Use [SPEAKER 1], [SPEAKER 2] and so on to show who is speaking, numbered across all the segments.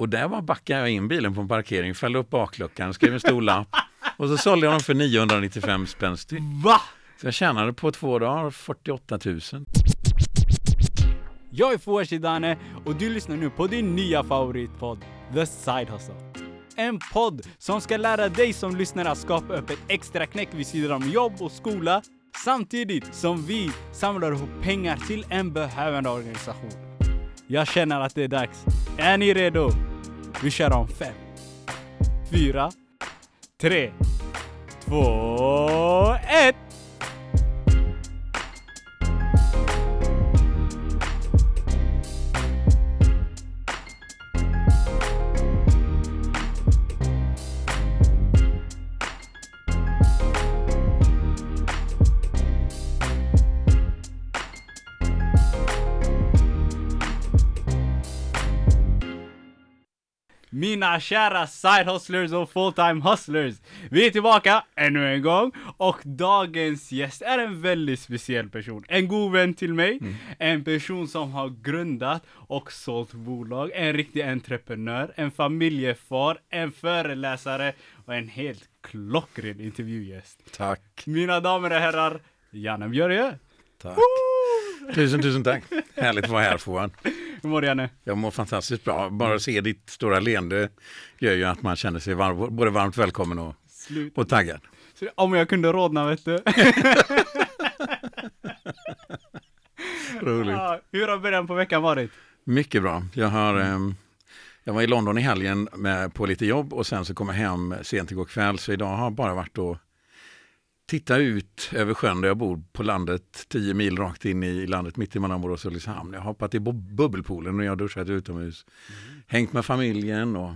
[SPEAKER 1] Och där bara backade jag in bilen på en parkering, fällde upp bakluckan, skrev en stor lapp och så sålde jag dem för 995 spänn styck.
[SPEAKER 2] Va?
[SPEAKER 1] Så jag tjänade på två dagar 48 000.
[SPEAKER 2] Jag är Fouad Shidane och du lyssnar nu på din nya favoritpodd, The Side Hustle. En podd som ska lära dig som lyssnar att skapa upp ett extra knäck vid sidan om jobb och skola samtidigt som vi samlar ihop pengar till en behövande organisation. Jag känner att det är dags. Är ni redo? Vi kör om fem, fyra, tre, två, ett! Mina kära side hustlers och full-time hustlers! Vi är tillbaka ännu en gång och dagens gäst är en väldigt speciell person. En god vän till mig,
[SPEAKER 1] Mm.
[SPEAKER 2] en person som har grundat och sålt bolag, en riktig entreprenör, en familjefar, en föreläsare och en helt klockren intervjugäst.
[SPEAKER 1] Tack.
[SPEAKER 2] Mina damer och herrar, Janne Björje!
[SPEAKER 1] Tack. Tusen, tusen tack. Härligt att vara här Fouad.
[SPEAKER 2] Hur mår du Janne?
[SPEAKER 1] Jag mår fantastiskt bra. Bara att se ditt stora leende gör ju att man känner sig var, både varmt välkommen och,
[SPEAKER 2] Slut.
[SPEAKER 1] och taggad.
[SPEAKER 2] Så Om jag kunde rodna vet du.
[SPEAKER 1] Roligt.
[SPEAKER 2] Ja, hur har början på veckan varit?
[SPEAKER 1] Mycket bra. Jag, har, ehm, jag var i London i helgen med, på lite jobb och sen så kom jag hem sent igår kväll. Så idag har jag bara varit och titta ut över sjön där jag bor på landet, 10 mil rakt in i landet mitt emellan Borås och Ulricehamn. Jag har hoppat i bu- bubbelpoolen och jag har duschat utomhus. Hängt med familjen och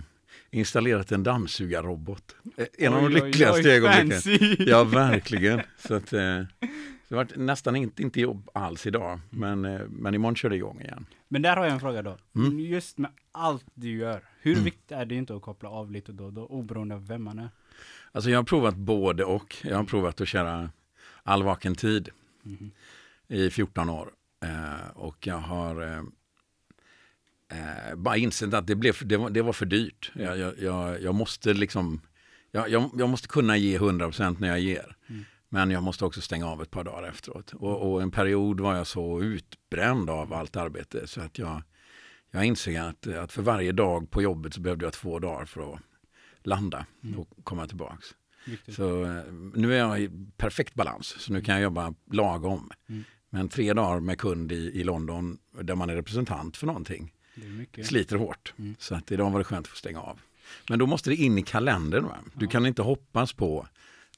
[SPEAKER 1] installerat en dammsugarrobot. Eh, En av de
[SPEAKER 2] Oj, oj,
[SPEAKER 1] lyckligaste
[SPEAKER 2] oj,
[SPEAKER 1] ögonblicken. Ja, verkligen. Så att, eh, det har varit nästan inte, inte jobb alls idag, men, eh, men imorgon kör det igång igen.
[SPEAKER 2] Men där har jag en fråga då.
[SPEAKER 1] Mm.
[SPEAKER 2] Just med allt du gör, hur viktigt är det inte att koppla av lite då och då, oberoende av vem man är?
[SPEAKER 1] Alltså jag har provat både och. Jag har provat att köra all vaken tid
[SPEAKER 2] Mhm.
[SPEAKER 1] i 14 år. Eh, och jag har eh, eh, bara insett att det, blev, det, var, det var för dyrt. Jag, jag, jag, jag måste liksom, jag måste kunna ge 100% när jag ger.
[SPEAKER 2] Mm.
[SPEAKER 1] Men jag måste också stänga av ett par dagar efteråt. Och, och en period var jag så utbränd av allt arbete så att jag, jag insåg att, att för varje dag på jobbet så behövde jag två dagar för att landa
[SPEAKER 2] Mm.
[SPEAKER 1] och komma tillbaks.
[SPEAKER 2] Viktigt.
[SPEAKER 1] Så eh, nu är jag i perfekt balans, så nu kan jag jobba lagom.
[SPEAKER 2] Mm.
[SPEAKER 1] Men tre dagar med kund i, i London där man är representant för någonting sliter hårt.
[SPEAKER 2] Mm.
[SPEAKER 1] Så att idag var det skönt att få stänga av. Men då måste det in i kalendern. Va? Du
[SPEAKER 2] Ja.
[SPEAKER 1] kan inte hoppas på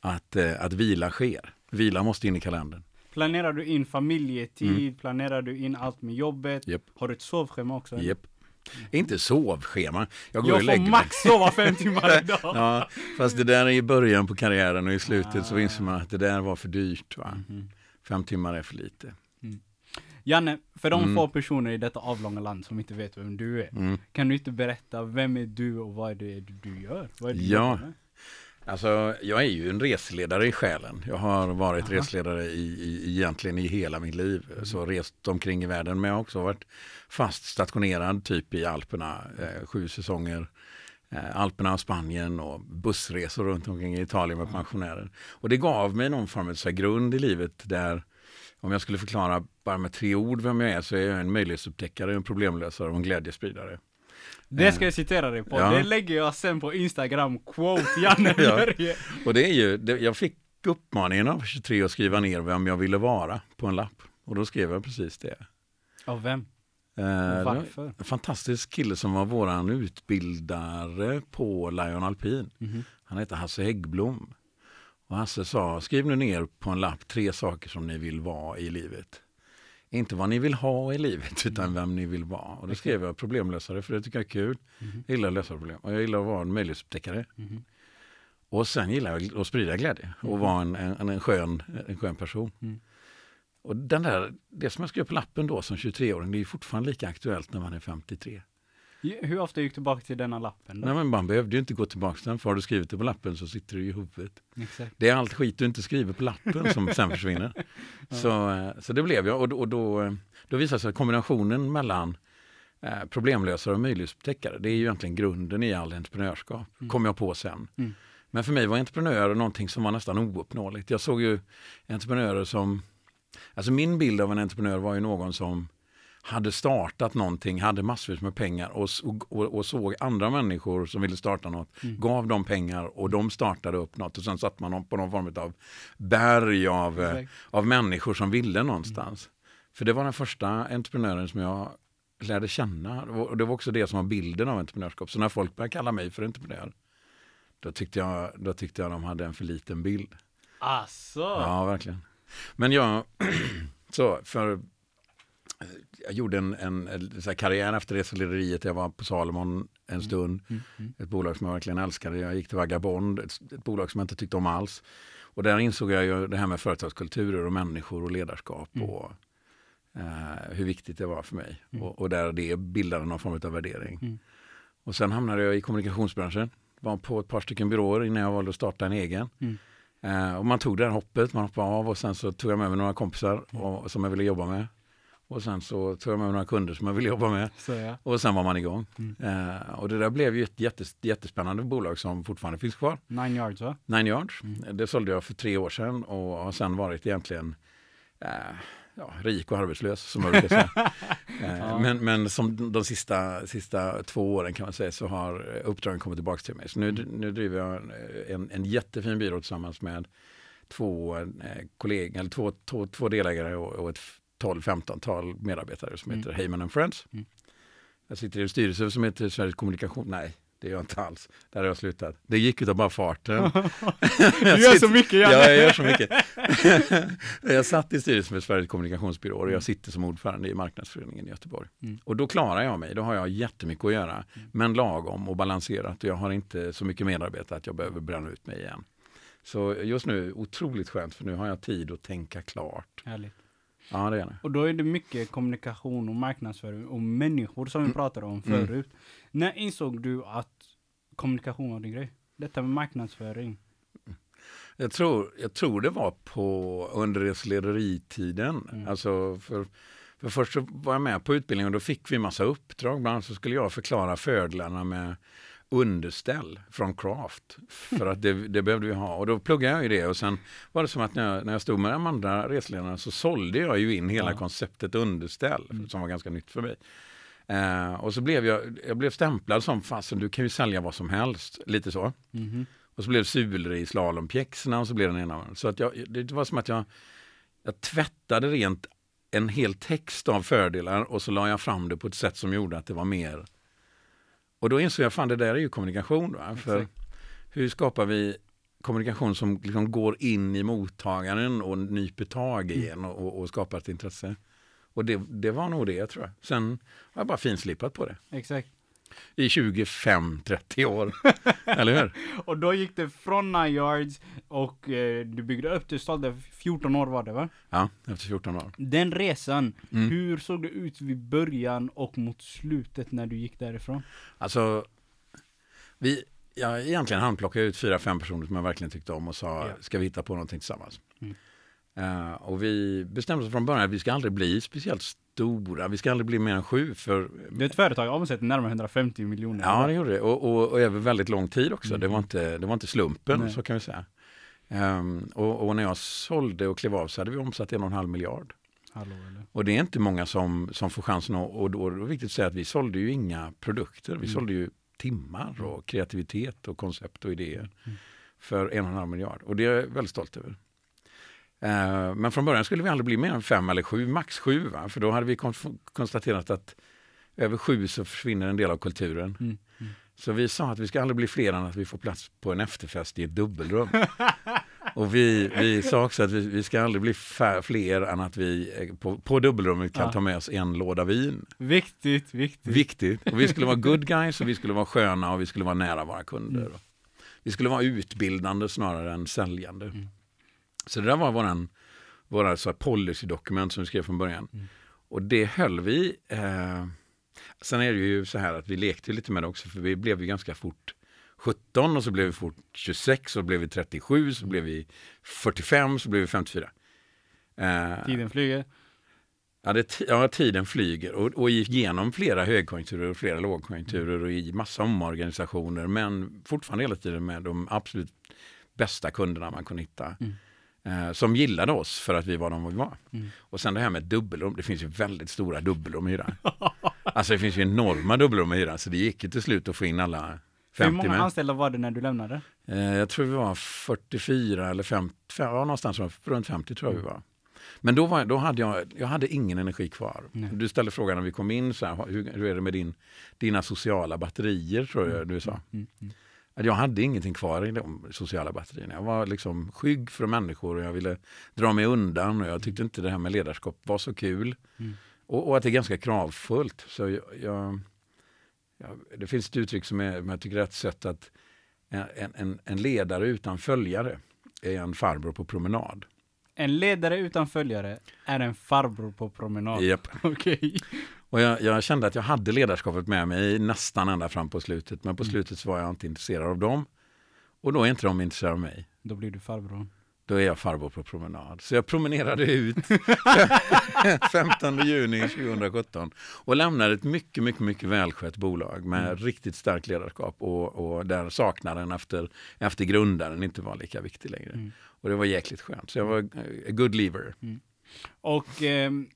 [SPEAKER 1] att, eh, att vila sker. Vila måste in i kalendern.
[SPEAKER 2] Planerar du in familjetid? Planerar du in allt med jobbet?
[SPEAKER 1] Japp.
[SPEAKER 2] Har du ett sovschema också? eller?
[SPEAKER 1] Inte sovschema. Jag går och
[SPEAKER 2] Jag
[SPEAKER 1] lägger
[SPEAKER 2] får max sova fem timmar idag.
[SPEAKER 1] Ja, fast det där är i början på karriären och i slutet så
[SPEAKER 2] Ah.
[SPEAKER 1] inser man att det där var för dyrt. Va?
[SPEAKER 2] Mhm.
[SPEAKER 1] Fem timmar är för lite.
[SPEAKER 2] Janne, för de
[SPEAKER 1] Mm.
[SPEAKER 2] få personer i detta avlånga land som inte vet vem du är,
[SPEAKER 1] Mm.
[SPEAKER 2] kan du inte berätta vem är du och vad är det du gör? Är det du
[SPEAKER 1] Ja.
[SPEAKER 2] jobbar med?
[SPEAKER 1] Alltså, jag är ju en reseledare i själen. Jag har varit
[SPEAKER 2] Aha.
[SPEAKER 1] reseledare i, i, egentligen i hela mitt liv. Så rest omkring i världen. Men jag har också varit fast stationerad typ i Alperna, eh, sju säsonger. Eh, Alperna, Spanien och bussresor runt omkring i Italien med pensionärer. Och det gav mig någon form av grund i livet där, om jag skulle förklara bara med tre ord vem jag är, så är jag en möjlighetsupptäckare, en problemlösare och en glädjespridare.
[SPEAKER 2] Det ska jag citera dig på.
[SPEAKER 1] Ja.
[SPEAKER 2] Det lägger jag sen på Instagram, quote Janne
[SPEAKER 1] Ja.
[SPEAKER 2] Björje.
[SPEAKER 1] Och det är ju, det, jag fick uppmaningen av 23 att skriva ner vem jag ville vara på en lapp. Och då skrev jag precis det.
[SPEAKER 2] Av vem?
[SPEAKER 1] Eh,
[SPEAKER 2] varför?
[SPEAKER 1] En fantastisk kille som var våran utbildare på Lion Alpin.
[SPEAKER 2] Mhm.
[SPEAKER 1] Han heter Hasse Häggblom. Och Hasse sa, skriv nu ner på en lapp tre saker som ni vill vara i livet. Inte vad ni vill ha i livet, utan vem ni vill vara. Och då skrev jag problemlösare, för det tycker jag är kul.
[SPEAKER 2] Mhm.
[SPEAKER 1] Jag gillar att lösa problem. Och jag gillar att vara en möjlighetsupptäckare.
[SPEAKER 2] Mhm.
[SPEAKER 1] Och sen gillar jag att sprida glädje och vara en, en, en, skön, en skön person.
[SPEAKER 2] Mm.
[SPEAKER 1] Och den där, det som jag skrev på lappen då som 23-åring, det är fortfarande lika aktuellt när man är 53.
[SPEAKER 2] Ja, Hur ofta gick du tillbaka till denna lappen då?
[SPEAKER 1] Nej men man behövde ju inte gå tillbaka till den, för har du skrivit det på lappen så sitter det i huvudet.
[SPEAKER 2] Exakt.
[SPEAKER 1] Det är allt skit du inte skriver på lappen som sen försvinner. Så, eh, så det blev jag och, och då, eh, då visade sig att kombinationen mellan eh, problemlösare och möjlighetsupptäckare. Det är ju egentligen grunden i all entreprenörskap,
[SPEAKER 2] Mm.
[SPEAKER 1] kom jag på sen.
[SPEAKER 2] Mm.
[SPEAKER 1] Men för mig var entreprenörer någonting som var nästan ouppnåeligt. Jag såg ju entreprenörer som, alltså min bild av en entreprenör var ju någon som hade startat någonting, hade massvis med pengar och, och, och, såg andra människor som ville starta något,
[SPEAKER 2] Mm.
[SPEAKER 1] gav dem pengar och de startade upp något och sen satt man på någon form av berg av, eh,
[SPEAKER 2] Exakt.
[SPEAKER 1] av människor som ville någonstans. För det var den första entreprenören som jag lärde känna och det var också det som var bilden av entreprenörskap. Så när folk började kalla mig för entreprenör, då tyckte jag, då tyckte jag de hade en för liten bild.
[SPEAKER 2] Alltså.
[SPEAKER 1] Ja, verkligen. Men jag, så för jag gjorde en, en, en karriär efter reselederiet. Jag var på Salomon en stund.
[SPEAKER 2] Mm, mm.
[SPEAKER 1] Ett bolag som jag verkligen älskade. Jag gick till Vagabond, ett, ett bolag som jag inte tyckte om alls. Och där insåg jag ju det här med företagskulturer och människor och ledarskap
[SPEAKER 2] Mm.
[SPEAKER 1] och eh, hur viktigt det var för mig.
[SPEAKER 2] Mm.
[SPEAKER 1] Och, och där det bildade någon form av värdering.
[SPEAKER 2] Mm.
[SPEAKER 1] Och sen hamnade jag i kommunikationsbranschen. Var på ett par stycken byråer innan jag valde att starta en egen.
[SPEAKER 2] Mm.
[SPEAKER 1] Eh, och man tog det här hoppet, man hoppade av och sen så tog jag med mig några kompisar och, som jag ville jobba med. Och sen så tog jag med några kunder som jag ville jobba med.
[SPEAKER 2] Så ja.
[SPEAKER 1] Och sen var man igång.
[SPEAKER 2] Mm.
[SPEAKER 1] Eh, och det där blev ju ett jättes, jättespännande bolag som fortfarande finns kvar.
[SPEAKER 2] Nine yards va?
[SPEAKER 1] Nine Yards.
[SPEAKER 2] Mm.
[SPEAKER 1] Det sålde jag för tre år sedan och har sen varit egentligen eh, ja, rik och arbetslös som jag brukar säga. eh,
[SPEAKER 2] Ja.
[SPEAKER 1] men, men som de sista, sista två åren kan man säga så har uppdragen kommit tillbaka till mig. Så nu,
[SPEAKER 2] Mm.
[SPEAKER 1] nu driver jag en, en jättefin byrå tillsammans med två eh, kollegor, eller två, två, två delägare och, och ett 12-15-tal medarbetare som
[SPEAKER 2] Mm.
[SPEAKER 1] heter Heyman and Friends.
[SPEAKER 2] Mm.
[SPEAKER 1] Jag sitter i en styrelse som heter Sveriges Kommunikation. Nej, det gör jag inte alls. Där har jag slutat. Det gick utav bara farten.
[SPEAKER 2] Du gör så mycket
[SPEAKER 1] Ja,
[SPEAKER 2] Janne.
[SPEAKER 1] jag gör så mycket. jag satt i styrelsen för Sveriges kommunikationsbyrå och jag sitter som ordförande i marknadsföreningen i Göteborg.
[SPEAKER 2] Mm.
[SPEAKER 1] Och då klarar jag mig, då har jag jättemycket att göra. Men lagom och balanserat och jag har inte så mycket medarbetare att jag behöver bränna ut mig igen. Så just nu otroligt skönt för nu har jag tid att tänka klart.
[SPEAKER 2] Härligt.
[SPEAKER 1] Ja, det är det.
[SPEAKER 2] Och då är det mycket kommunikation och marknadsföring och människor som vi
[SPEAKER 1] Mm.
[SPEAKER 2] pratade om
[SPEAKER 1] Mm.
[SPEAKER 2] förut. När insåg du att kommunikation var din grej? Detta med marknadsföring.
[SPEAKER 1] Jag tror, jag tror det var på under reseleritiden.
[SPEAKER 2] Mm.
[SPEAKER 1] Alltså för, för först så var jag med på utbildningen och då fick vi massa uppdrag. Bland annat så skulle jag förklara fördelarna med underställ från Craft. För att det, det behövde vi ha. Och då pluggade jag ju det. Och sen var det som att när jag, när jag stod med de andra reseledarna så sålde jag ju in hela
[SPEAKER 2] Ja.
[SPEAKER 1] konceptet underställ.
[SPEAKER 2] Mm.
[SPEAKER 1] Som var ganska nytt för mig. Eh, och så blev jag, jag blev stämplad som fasen du kan ju sälja vad som helst. Lite så.
[SPEAKER 2] Mhm.
[SPEAKER 1] Och så blev det sulor i slalompjäxorna och så blev den ena. Så att jag, det var som att jag, jag tvättade rent en hel text av fördelar och så la jag fram det på ett sätt som gjorde att det var mer. Och då insåg jag, fan det där är ju kommunikation. Va? För
[SPEAKER 2] Exakt.
[SPEAKER 1] hur skapar vi kommunikation som liksom går in i mottagaren och nyper tag i en och, och, och skapar ett intresse. Och det, det var nog det tror jag. Sen har jag bara finslipat på det.
[SPEAKER 2] Exakt.
[SPEAKER 1] I 25-30 år. Eller hur?
[SPEAKER 2] Och då gick det från nine yards och eh, du byggde upp det, sålde 14 år var det va?
[SPEAKER 1] Ja, efter 14 år.
[SPEAKER 2] Den resan,
[SPEAKER 1] Mm.
[SPEAKER 2] hur såg det ut vid början och mot slutet när du gick därifrån?
[SPEAKER 1] Alltså, vi, jag egentligen handplockade ut fyra, fem personer som jag verkligen tyckte om och sa,
[SPEAKER 2] Ja.
[SPEAKER 1] ska vi hitta på någonting tillsammans?
[SPEAKER 2] Mm.
[SPEAKER 1] Eh, och vi bestämde oss från början att vi ska aldrig bli speciellt stora, vi ska aldrig bli mer än sju, för
[SPEAKER 2] Det är ett företag omsätter närmare 150 miljoner.
[SPEAKER 1] Ja, det gjorde det. Och, och, och över väldigt lång tid också.
[SPEAKER 2] Mm.
[SPEAKER 1] Det, var inte, det var inte slumpen,
[SPEAKER 2] Nej.
[SPEAKER 1] så kan vi säga. Ehm, och, och när jag sålde och klev av så hade vi omsatt en och en halv miljard.
[SPEAKER 2] Hallå?
[SPEAKER 1] Och det är inte många som, som får chansen att, och då är det viktigt att säga att vi sålde ju inga produkter. Vi
[SPEAKER 2] Mm.
[SPEAKER 1] sålde ju timmar och kreativitet och koncept och idéer
[SPEAKER 2] Mm.
[SPEAKER 1] för en och en halv miljard. Och det är jag väldigt stolt över. Eh, men från början skulle vi aldrig bli mer än fem eller sju, max sju. Va? För då hade vi kon- konstaterat att över sju så försvinner en del av kulturen.
[SPEAKER 2] Mm. Mm.
[SPEAKER 1] Så vi sa att vi ska aldrig bli fler än att vi får plats på en efterfest i ett dubbelrum. Och vi, vi sa också att vi, vi ska aldrig bli fler än att vi eh, på, på dubbelrummet kan
[SPEAKER 2] Ja.
[SPEAKER 1] ta med oss en låda vin.
[SPEAKER 2] Viktigt, viktigt.
[SPEAKER 1] Viktigt. Och vi skulle vara good guys och vi skulle vara sköna och vi skulle vara nära våra kunder.
[SPEAKER 2] Mm.
[SPEAKER 1] Vi skulle vara utbildande snarare än säljande.
[SPEAKER 2] Mm.
[SPEAKER 1] Så det där var våran, våra så här policydokument som vi skrev från början.
[SPEAKER 2] Mm.
[SPEAKER 1] Och det höll vi. Eh, sen är det ju så här att vi lekte lite med det också för vi blev ju ganska fort 17 och så blev vi fort 26 och så blev vi 37 så blev vi 45 så blev vi 54. Eh,
[SPEAKER 2] Tiden flyger.
[SPEAKER 1] Ja, det, ja tiden flyger och, och igenom flera högkonjunkturer och flera lågkonjunkturer och i massa omorganisationer men fortfarande hela tiden med de absolut bästa kunderna man kunde hitta.
[SPEAKER 2] Mm.
[SPEAKER 1] Eh, som gillade oss för att vi var de vi var.
[SPEAKER 2] Mm.
[SPEAKER 1] Och sen det här med dubbelrum, det finns ju väldigt stora dubbelrum i hyran. alltså det finns ju enorma dubbelrum i hyran så det gick ju till slut att få in alla
[SPEAKER 2] Hur
[SPEAKER 1] 50
[SPEAKER 2] många
[SPEAKER 1] med.
[SPEAKER 2] anställda var det när du lämnade?
[SPEAKER 1] Eh, jag tror vi var 44 eller 50, ja, någonstans runt 50 tror jag vi var. Men då, var, då hade jag, jag hade ingen energi kvar.
[SPEAKER 2] Nej.
[SPEAKER 1] Du ställde frågan när vi kom in, så här, hur, hur är det med din, dina sociala batterier tror jag du sa.
[SPEAKER 2] Mm. Mm.
[SPEAKER 1] Att jag hade ingenting kvar i de sociala batterierna. Jag var liksom skygg för människor och jag ville dra mig undan och jag tyckte inte det här med ledarskap var så kul.
[SPEAKER 2] Mm.
[SPEAKER 1] Och, och att det är ganska kravfullt. Så jag, jag, jag, det finns ett uttryck som, är, jag tycker är ett sätt att en, en, en ledare utan följare är en farbror på promenad.
[SPEAKER 2] En ledare utan följare är en farbror på promenad.
[SPEAKER 1] Japp.
[SPEAKER 2] Okej.
[SPEAKER 1] Och jag, jag kände att jag hade ledarskapet med mig nästan ända fram på slutet. Men på
[SPEAKER 2] Mm.
[SPEAKER 1] slutet så var jag inte intresserad av dem. Och då är inte de intresserade av mig.
[SPEAKER 2] Då blir du farbror.
[SPEAKER 1] Då är jag farbror på promenad. Så jag promenerade ut 15 juni 2017 och lämnade ett mycket, mycket, mycket välskött bolag med
[SPEAKER 2] Mm.
[SPEAKER 1] riktigt starkt ledarskap och, och där saknaden efter, efter grundaren inte var lika viktig längre.
[SPEAKER 2] Mm.
[SPEAKER 1] Och det var jäkligt skönt. Så jag var a good leaver.
[SPEAKER 2] Och ehm,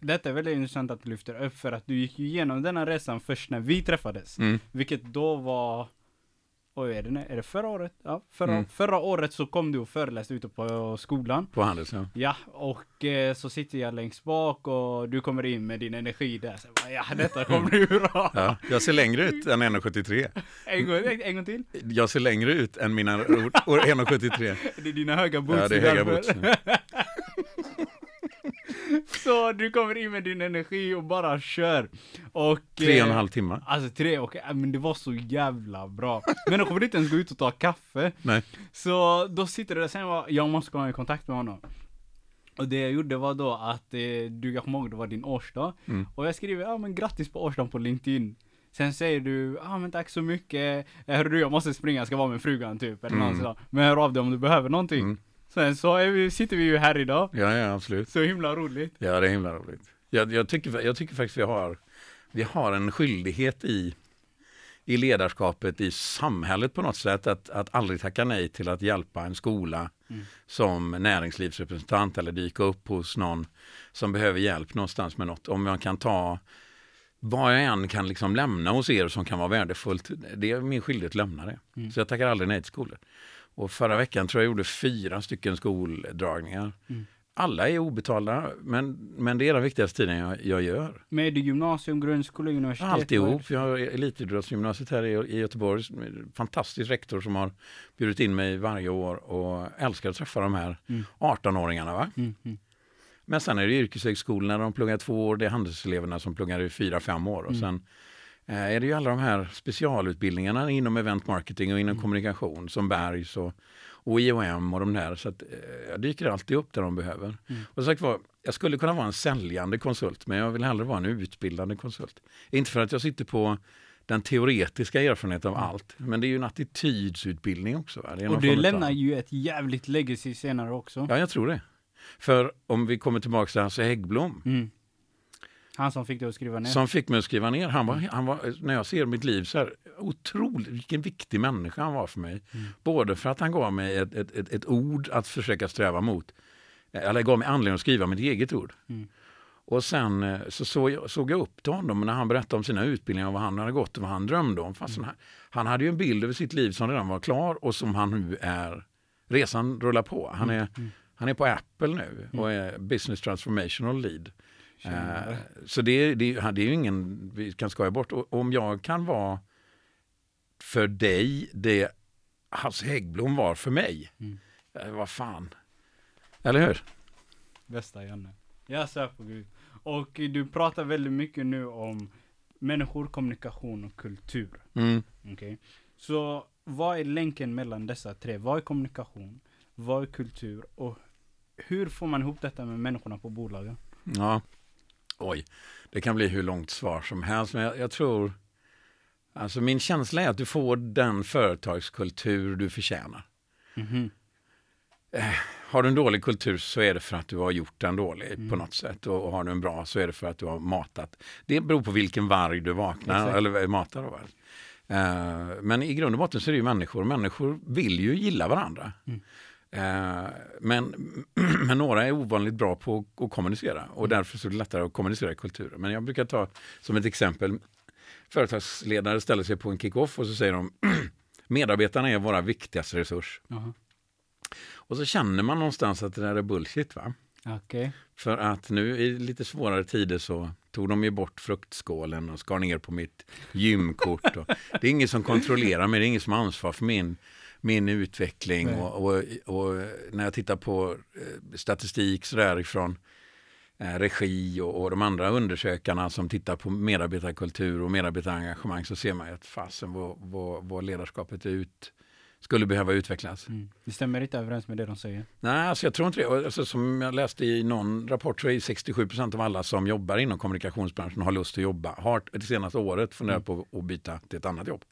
[SPEAKER 2] detta är väldigt intressant att du lyfter upp för att du gick ju igenom denna resan först när vi träffades.
[SPEAKER 1] Mm.
[SPEAKER 2] Vilket då var, oj är det, är det förra året? Ja, förra,
[SPEAKER 1] Mm.
[SPEAKER 2] förra året så kom du och föreläste ute på skolan.
[SPEAKER 1] På Handels, ja.
[SPEAKER 2] Ja, och eh, så sitter jag längst bak och du kommer in med din energi där. Så bara, ja, detta kommer bli bra.
[SPEAKER 1] ja. Jag ser längre ut än 1,73.
[SPEAKER 2] En, gång, en, en gång till.
[SPEAKER 1] Jag ser längre ut än mina år- år 1,73.
[SPEAKER 2] Det är dina höga boots.
[SPEAKER 1] Ja, det är höga boots.
[SPEAKER 2] Så du kommer in med din energi och bara kör. Och,
[SPEAKER 1] Tre och en
[SPEAKER 2] eh,
[SPEAKER 1] halv timme.
[SPEAKER 2] Alltså tre, och, äh, men det var så jävla bra. Men då kommer inte ens gå ut och ta kaffe.
[SPEAKER 1] Nej.
[SPEAKER 2] Så då sitter du där, sen var jag måste komma i kontakt med honom. Och det jag gjorde var då att, eh, du, jag kommer ihåg det var din årsdag.
[SPEAKER 1] Mm.
[SPEAKER 2] Och jag skriver, ja men grattis på årsdagen på LinkedIn. Sen säger du, ja ah, men tack så mycket. Eh, Hörru du, jag måste springa, jag ska vara med frugan typ. Eller
[SPEAKER 1] Mm.
[SPEAKER 2] något sådär. Men hör av dig om du behöver någonting.
[SPEAKER 1] Mm.
[SPEAKER 2] Sen så är vi, sitter vi ju här idag.
[SPEAKER 1] Ja, ja, absolut.
[SPEAKER 2] Så himla roligt.
[SPEAKER 1] Ja, det är himla roligt. Jag, jag, tycker, jag tycker faktiskt vi har, vi har en skyldighet i, i ledarskapet i samhället på något sätt att, att aldrig tacka nej till att hjälpa en skola
[SPEAKER 2] Mm.
[SPEAKER 1] som näringslivsrepresentant eller dyka upp hos någon som behöver hjälp någonstans med något. Om man kan ta vad jag än kan liksom lämna hos er som kan vara värdefullt, det är min skyldighet att lämna det.
[SPEAKER 2] Mm.
[SPEAKER 1] Så jag tackar aldrig nej till skolor. Och förra veckan tror jag gjorde fyra stycken skoldragningar.
[SPEAKER 2] Mm.
[SPEAKER 1] Alla är obetalda, men, men det är den viktigaste tiden jag, jag gör.
[SPEAKER 2] Med gymnasium, grundskola, universitet?
[SPEAKER 1] Alltihop. Jag har elitidrottsgymnasiet här i, i Göteborg. Fantastisk rektor som har bjudit in mig varje år och älskar att träffa de här
[SPEAKER 2] Mm.
[SPEAKER 1] 18-åringarna. Va?
[SPEAKER 2] Mm, mm.
[SPEAKER 1] Men sen är det yrkeshögskolorna, de pluggar två år. Det är handelseleverna som pluggar i fyra, fem år. Och
[SPEAKER 2] Mm.
[SPEAKER 1] sen är det ju alla de här specialutbildningarna inom event marketing och inom
[SPEAKER 2] Mm.
[SPEAKER 1] kommunikation som Bergs och, och IOM och de där. Så att, eh, jag dyker alltid upp där de behöver.
[SPEAKER 2] Mm.
[SPEAKER 1] Och sagt var, jag skulle kunna vara en säljande konsult, men jag vill hellre vara en utbildande konsult. Inte för att jag sitter på den teoretiska erfarenheten av allt, men det är ju en attitydsutbildning också.
[SPEAKER 2] Och
[SPEAKER 1] utav-
[SPEAKER 2] lämnar ju ett jävligt legacy senare också.
[SPEAKER 1] Ja, jag tror det. För om vi kommer tillbaka till Hasse Häggblom,
[SPEAKER 2] Mm. Han som fick dig att skriva ner.
[SPEAKER 1] som fick mig att skriva ner. Han var, han var, när jag ser mitt liv så här, otroligt, vilken viktig människa han var för mig.
[SPEAKER 2] Mm.
[SPEAKER 1] Både för att han gav mig ett, ett, ett, ett ord att försöka sträva mot, eller gav mig anledning att skriva mitt eget ord.
[SPEAKER 2] Mm.
[SPEAKER 1] Och sen eh, så såg jag, såg jag upp till honom när han berättade om sina utbildningar och vad han hade gått och vad han drömde om. Fast han, han hade ju en bild över sitt liv som redan var klar och som han nu är, resan rullar på. Han är,
[SPEAKER 2] Mm.
[SPEAKER 1] han är på Apple nu och är business transformational lead. Eh, så det, det, det är ju ingen vi kan skoja bort. Och om jag kan vara för dig det Hasse Häggblom var för mig.
[SPEAKER 2] Mm.
[SPEAKER 1] Eh, vad fan. Eller hur?
[SPEAKER 2] Bästa Janne. Jag svär på gud. Och du pratar väldigt mycket nu om människor, kommunikation och kultur.
[SPEAKER 1] Mm.
[SPEAKER 2] Okej? Så vad är länken mellan dessa tre? Vad är kommunikation? Vad är kultur? Och hur får man ihop detta med människorna på bolagen?
[SPEAKER 1] Ja. Oj, det kan bli hur långt svar som helst. Men jag, jag tror... Alltså min känsla är att du får den företagskultur du förtjänar.
[SPEAKER 2] Mhm.
[SPEAKER 1] har du en dålig kultur så är det för att du har gjort den dålig
[SPEAKER 2] Mm.
[SPEAKER 1] på något sätt. Och har du en bra så är det för att du har matat. Det beror på vilken varg du vaknar
[SPEAKER 2] Exakt.
[SPEAKER 1] eller matar. Då, väl. Eh, men i grund och botten så är det ju människor. Människor vill ju gilla varandra.
[SPEAKER 2] Mm.
[SPEAKER 1] Eh, men, men några är ovanligt bra på att kommunicera och
[SPEAKER 2] Mm.
[SPEAKER 1] därför så är det lättare att kommunicera i kulturer. Men jag brukar ta som ett exempel, företagsledare ställer sig på en kick-off och så säger de medarbetarna är våra viktigaste resurs.
[SPEAKER 2] Jaha.
[SPEAKER 1] Och så känner man någonstans att det där är bullshit. va?
[SPEAKER 2] Okej.
[SPEAKER 1] För att nu i lite svårare tider så tog de ju bort fruktskålen och skar ner på mitt gymkort. Det är ingen som kontrollerar mig, det är ingen som har ansvar för min, min utveckling. Och, och, och när jag tittar på eh, statistik så ifrån eh, regi och, och de andra undersökarna som tittar på medarbetarkultur och medarbetarengagemang så ser man ju att fasen vad, vad, vad ledarskapet ut, skulle behöva utvecklas.
[SPEAKER 2] Mm. Det stämmer inte överens med det de säger.
[SPEAKER 1] Nej, alltså jag tror inte det. Alltså, som jag läste i någon rapport så är 67 procent av alla som jobbar inom kommunikationsbranschen har lust att jobba. Har det senaste året funderat på att byta till ett annat jobb.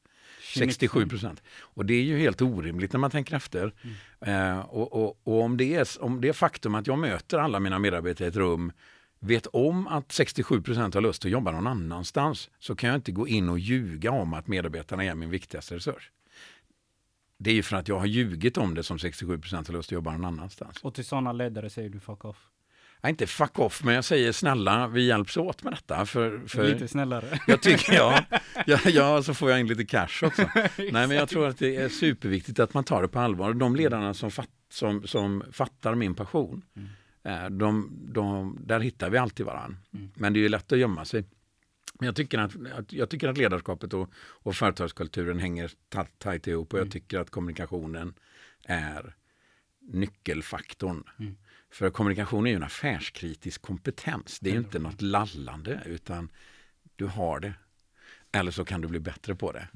[SPEAKER 1] 67 procent. Och det är ju helt orimligt när man tänker efter. Eh, och, och, och om, det är, om det är faktum att jag möter alla mina medarbetare i ett rum vet om att 67 procent har lust att jobba någon annanstans så kan jag inte gå in och ljuga om att medarbetarna är min viktigaste resurs. Det är ju för att jag har ljugit om det som 67 procent har lust att jobba någon annanstans.
[SPEAKER 2] Och till sådana ledare säger du fuck off.
[SPEAKER 1] Är inte fuck off, men jag säger snälla, vi hjälps åt med detta. För, för
[SPEAKER 2] Lite snällare.
[SPEAKER 1] jag tycker, ja, ja, ja, så får jag in lite cash också. Nej, men jag tror att det är superviktigt att man tar det på allvar. De ledarna som, fatt, som, som fattar min passion,
[SPEAKER 2] Mm.
[SPEAKER 1] eh, de, de, där hittar vi alltid varann.
[SPEAKER 2] Mm.
[SPEAKER 1] Men det är ju lätt att gömma sig. Men jag tycker att, jag tycker att ledarskapet och, och företagskulturen hänger ta- tajt ihop och jag
[SPEAKER 2] Mm.
[SPEAKER 1] tycker att kommunikationen är nyckelfaktorn.
[SPEAKER 2] Mm.
[SPEAKER 1] För kommunikation är ju en affärskritisk kompetens. Det är ju inte något lallande utan du har det. Eller så kan du bli bättre på det.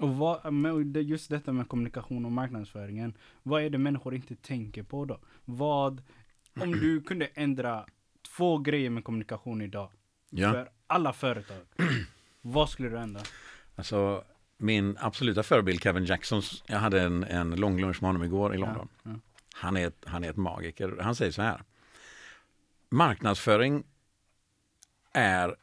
[SPEAKER 2] Och vad, just detta med kommunikation och marknadsföringen. Vad är det människor inte tänker på då? Vad, om du kunde ändra två grejer med kommunikation idag.
[SPEAKER 1] Ja.
[SPEAKER 2] För alla företag. vad skulle du ändra?
[SPEAKER 1] Alltså, min absoluta förebild Kevin Jackson, jag hade en, en lång lunch med honom igår i London.
[SPEAKER 2] Ja, ja.
[SPEAKER 1] Han, är ett, han är ett magiker. Han säger så här. Marknadsföring är,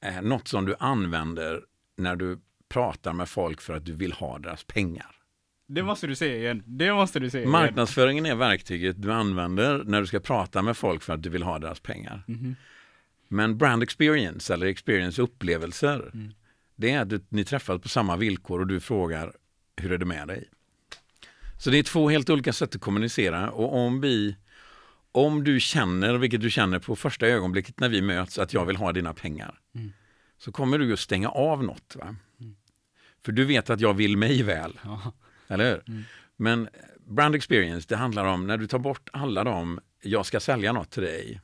[SPEAKER 1] är något som du använder när du pratar med folk för att du vill ha deras pengar.
[SPEAKER 2] Det måste du säga igen. Det måste du säga igen.
[SPEAKER 1] Marknadsföringen är verktyget du använder när du ska prata med folk för att du vill ha deras pengar.
[SPEAKER 2] Mhm.
[SPEAKER 1] Men brand experience eller experience upplevelser,
[SPEAKER 2] Mm.
[SPEAKER 1] det är att du, ni träffas på samma villkor och du frågar hur är det med dig? Så det är två helt olika sätt att kommunicera och om vi om du känner, vilket du känner på första ögonblicket när vi möts, att jag vill ha dina pengar.
[SPEAKER 2] Mm.
[SPEAKER 1] Så kommer du att stänga av något. Va? För du vet att jag vill mig väl.
[SPEAKER 2] Ja.
[SPEAKER 1] Eller hur?
[SPEAKER 2] Mm.
[SPEAKER 1] Men brand experience, det handlar om när du tar bort alla de, jag ska sälja något till dig.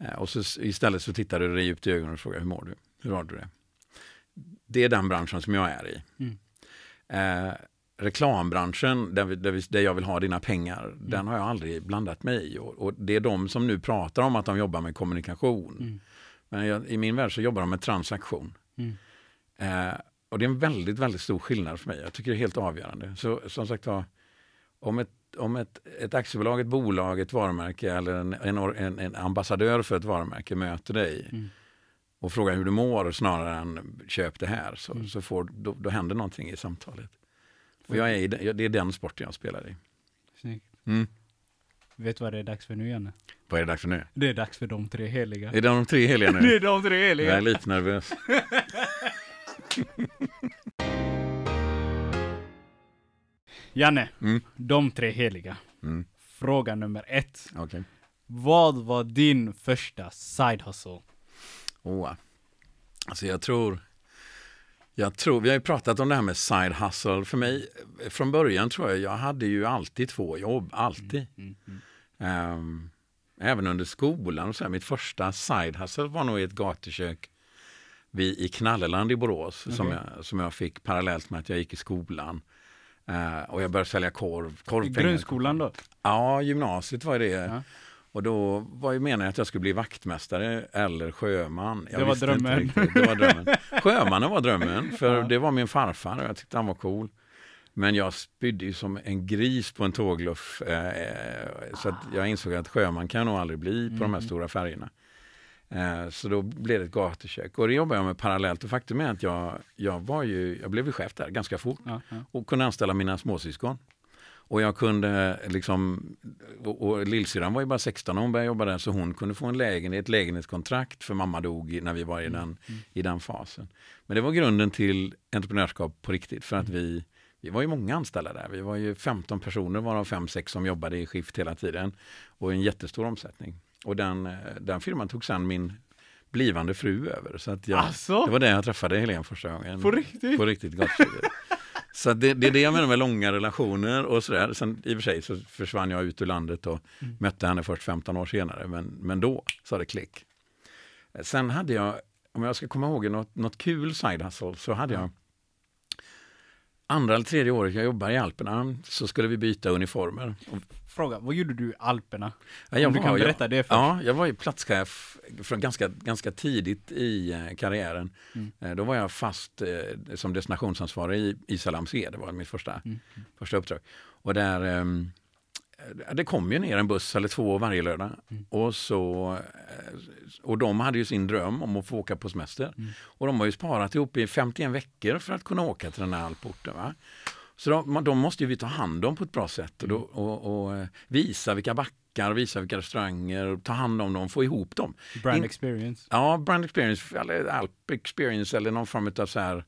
[SPEAKER 1] Eh, Och så istället så tittar du dig djupt i ögonen och frågar hur mår du? Hur har du det? Det är den branschen som jag är i.
[SPEAKER 2] Mm.
[SPEAKER 1] Eh, reklambranschen, där, vi, där, vi, där jag vill ha dina pengar, den har jag aldrig blandat mig i. Och, och det är de som nu pratar om att de jobbar med kommunikation.
[SPEAKER 2] Mm.
[SPEAKER 1] Men jag, i min värld så jobbar de med transaktion.
[SPEAKER 2] Mm.
[SPEAKER 1] Eh, och det är en väldigt, väldigt stor skillnad för mig. Jag tycker det är helt avgörande. Så som sagt var, om ett, om ett, ett aktiebolag, ett bolag, ett varumärke eller en, en, en ambassadör för ett varumärke möter dig
[SPEAKER 2] Mm.
[SPEAKER 1] och frågar hur du mår snarare än köp det här, så,
[SPEAKER 2] Mm.
[SPEAKER 1] så får, då, då händer någonting i samtalet. För jag är det är den sporten jag spelar i.
[SPEAKER 2] Snyggt.
[SPEAKER 1] Mm.
[SPEAKER 2] Vet du vad det är dags för nu Janne?
[SPEAKER 1] Vad är det dags för nu?
[SPEAKER 2] Det är dags för de tre heliga.
[SPEAKER 1] Är det de tre heliga
[SPEAKER 2] Det
[SPEAKER 1] nu?
[SPEAKER 2] är de tre
[SPEAKER 1] Jag är
[SPEAKER 2] heliga.
[SPEAKER 1] lite nervös.
[SPEAKER 2] Janne,
[SPEAKER 1] Mm.
[SPEAKER 2] de tre heliga.
[SPEAKER 1] Mm.
[SPEAKER 2] Fråga nummer ett.
[SPEAKER 1] Okej.
[SPEAKER 2] Vad var din första side hustle?
[SPEAKER 1] Oh. Alltså jag tror, jag tror, vi har ju pratat om det här med side hustle. För mig, från början tror jag, jag hade ju alltid två jobb, alltid.
[SPEAKER 2] Mm, mm.
[SPEAKER 1] Ehm, även under skolan. Och så här, mitt första side hustle var nog i ett gatukök vid, i Knalleland i Borås som,
[SPEAKER 2] Okej.
[SPEAKER 1] jag, som jag fick parallellt med att jag gick i skolan. Eh, och jag började sälja korv.
[SPEAKER 2] I grundskolan då?
[SPEAKER 1] Ja, gymnasiet var det.
[SPEAKER 2] Ja.
[SPEAKER 1] Och då var ju meningen att jag skulle bli vaktmästare eller sjöman. Jag
[SPEAKER 2] Det var drömmen.
[SPEAKER 1] Det var drömmen. Sjömannen var drömmen, för
[SPEAKER 2] Ja.
[SPEAKER 1] det var min farfar och jag tyckte han var cool. Men jag spydde ju som en gris på en tågluff. Eh, så att jag insåg att sjöman kan jag nog aldrig bli på de här
[SPEAKER 2] Mm.
[SPEAKER 1] stora färgerna. Eh, så då blev det ett gatukök. Och det jobbade jag med parallellt. Och faktum är att jag, jag, var ju, jag blev ju chef där ganska fort
[SPEAKER 2] Ja, ja.
[SPEAKER 1] och kunde anställa mina småsyskon. Och jag kunde liksom, och, och lillsyrran var ju bara 16 när hon började jobba där så hon kunde få en lägenhet, ett lägenhetskontrakt för mamma dog när vi var i den, i den fasen. Men det var grunden till entreprenörskap på riktigt för att vi, vi var ju många anställda där. Vi var ju 15 personer varav 5-6 som jobbade i skift hela tiden och en jättestor omsättning. Och den, eh, den firman tog sen min blivande fru över. Så att jag,
[SPEAKER 2] Asså?
[SPEAKER 1] det var där jag träffade Helene första gången.
[SPEAKER 2] På riktigt?
[SPEAKER 1] På riktigt gatuköket. Så det, det är det jag menar med långa relationer och sådär. Sen i och för sig så försvann jag ut ur landet och
[SPEAKER 2] Mm.
[SPEAKER 1] mötte henne först 15 år senare. Men, men då sa det klick. Sen hade jag, om jag ska komma ihåg något, något kul side hustle, så hade jag andra eller tredje året jag jobbade i Alperna så skulle vi byta uniformer. Och,
[SPEAKER 2] Fråga, vad gjorde du i Alperna?
[SPEAKER 1] ja, jag
[SPEAKER 2] Om du kan
[SPEAKER 1] var- jag-
[SPEAKER 2] berätta det först.
[SPEAKER 1] Ja, jag var ju platschef från ganska, ganska tidigt i eh, karriären.
[SPEAKER 2] Mm.
[SPEAKER 1] Eh, Då var jag fast eh, som destinationsansvarig i, i Salamsé, det var mitt första,
[SPEAKER 2] Mm.
[SPEAKER 1] första uppdrag. Och där, ehm, eh, det kom ju ner en buss eller två varje lördag.
[SPEAKER 2] Mm.
[SPEAKER 1] Och, så, och de hade ju sin dröm om att få åka på semester.
[SPEAKER 2] Mm.
[SPEAKER 1] Och de har ju sparat ihop i 51 veckor för att kunna åka till den här alporten. Va? Så de, de måste ju vi ta hand om på ett bra sätt och, då, och, och eh, visa vilka backar, visa vilka restauranger, ta hand om dem, få ihop dem.
[SPEAKER 2] Brand
[SPEAKER 1] In-
[SPEAKER 2] experience.
[SPEAKER 1] Ja, brand experience, eller alp experience eller någon form av så här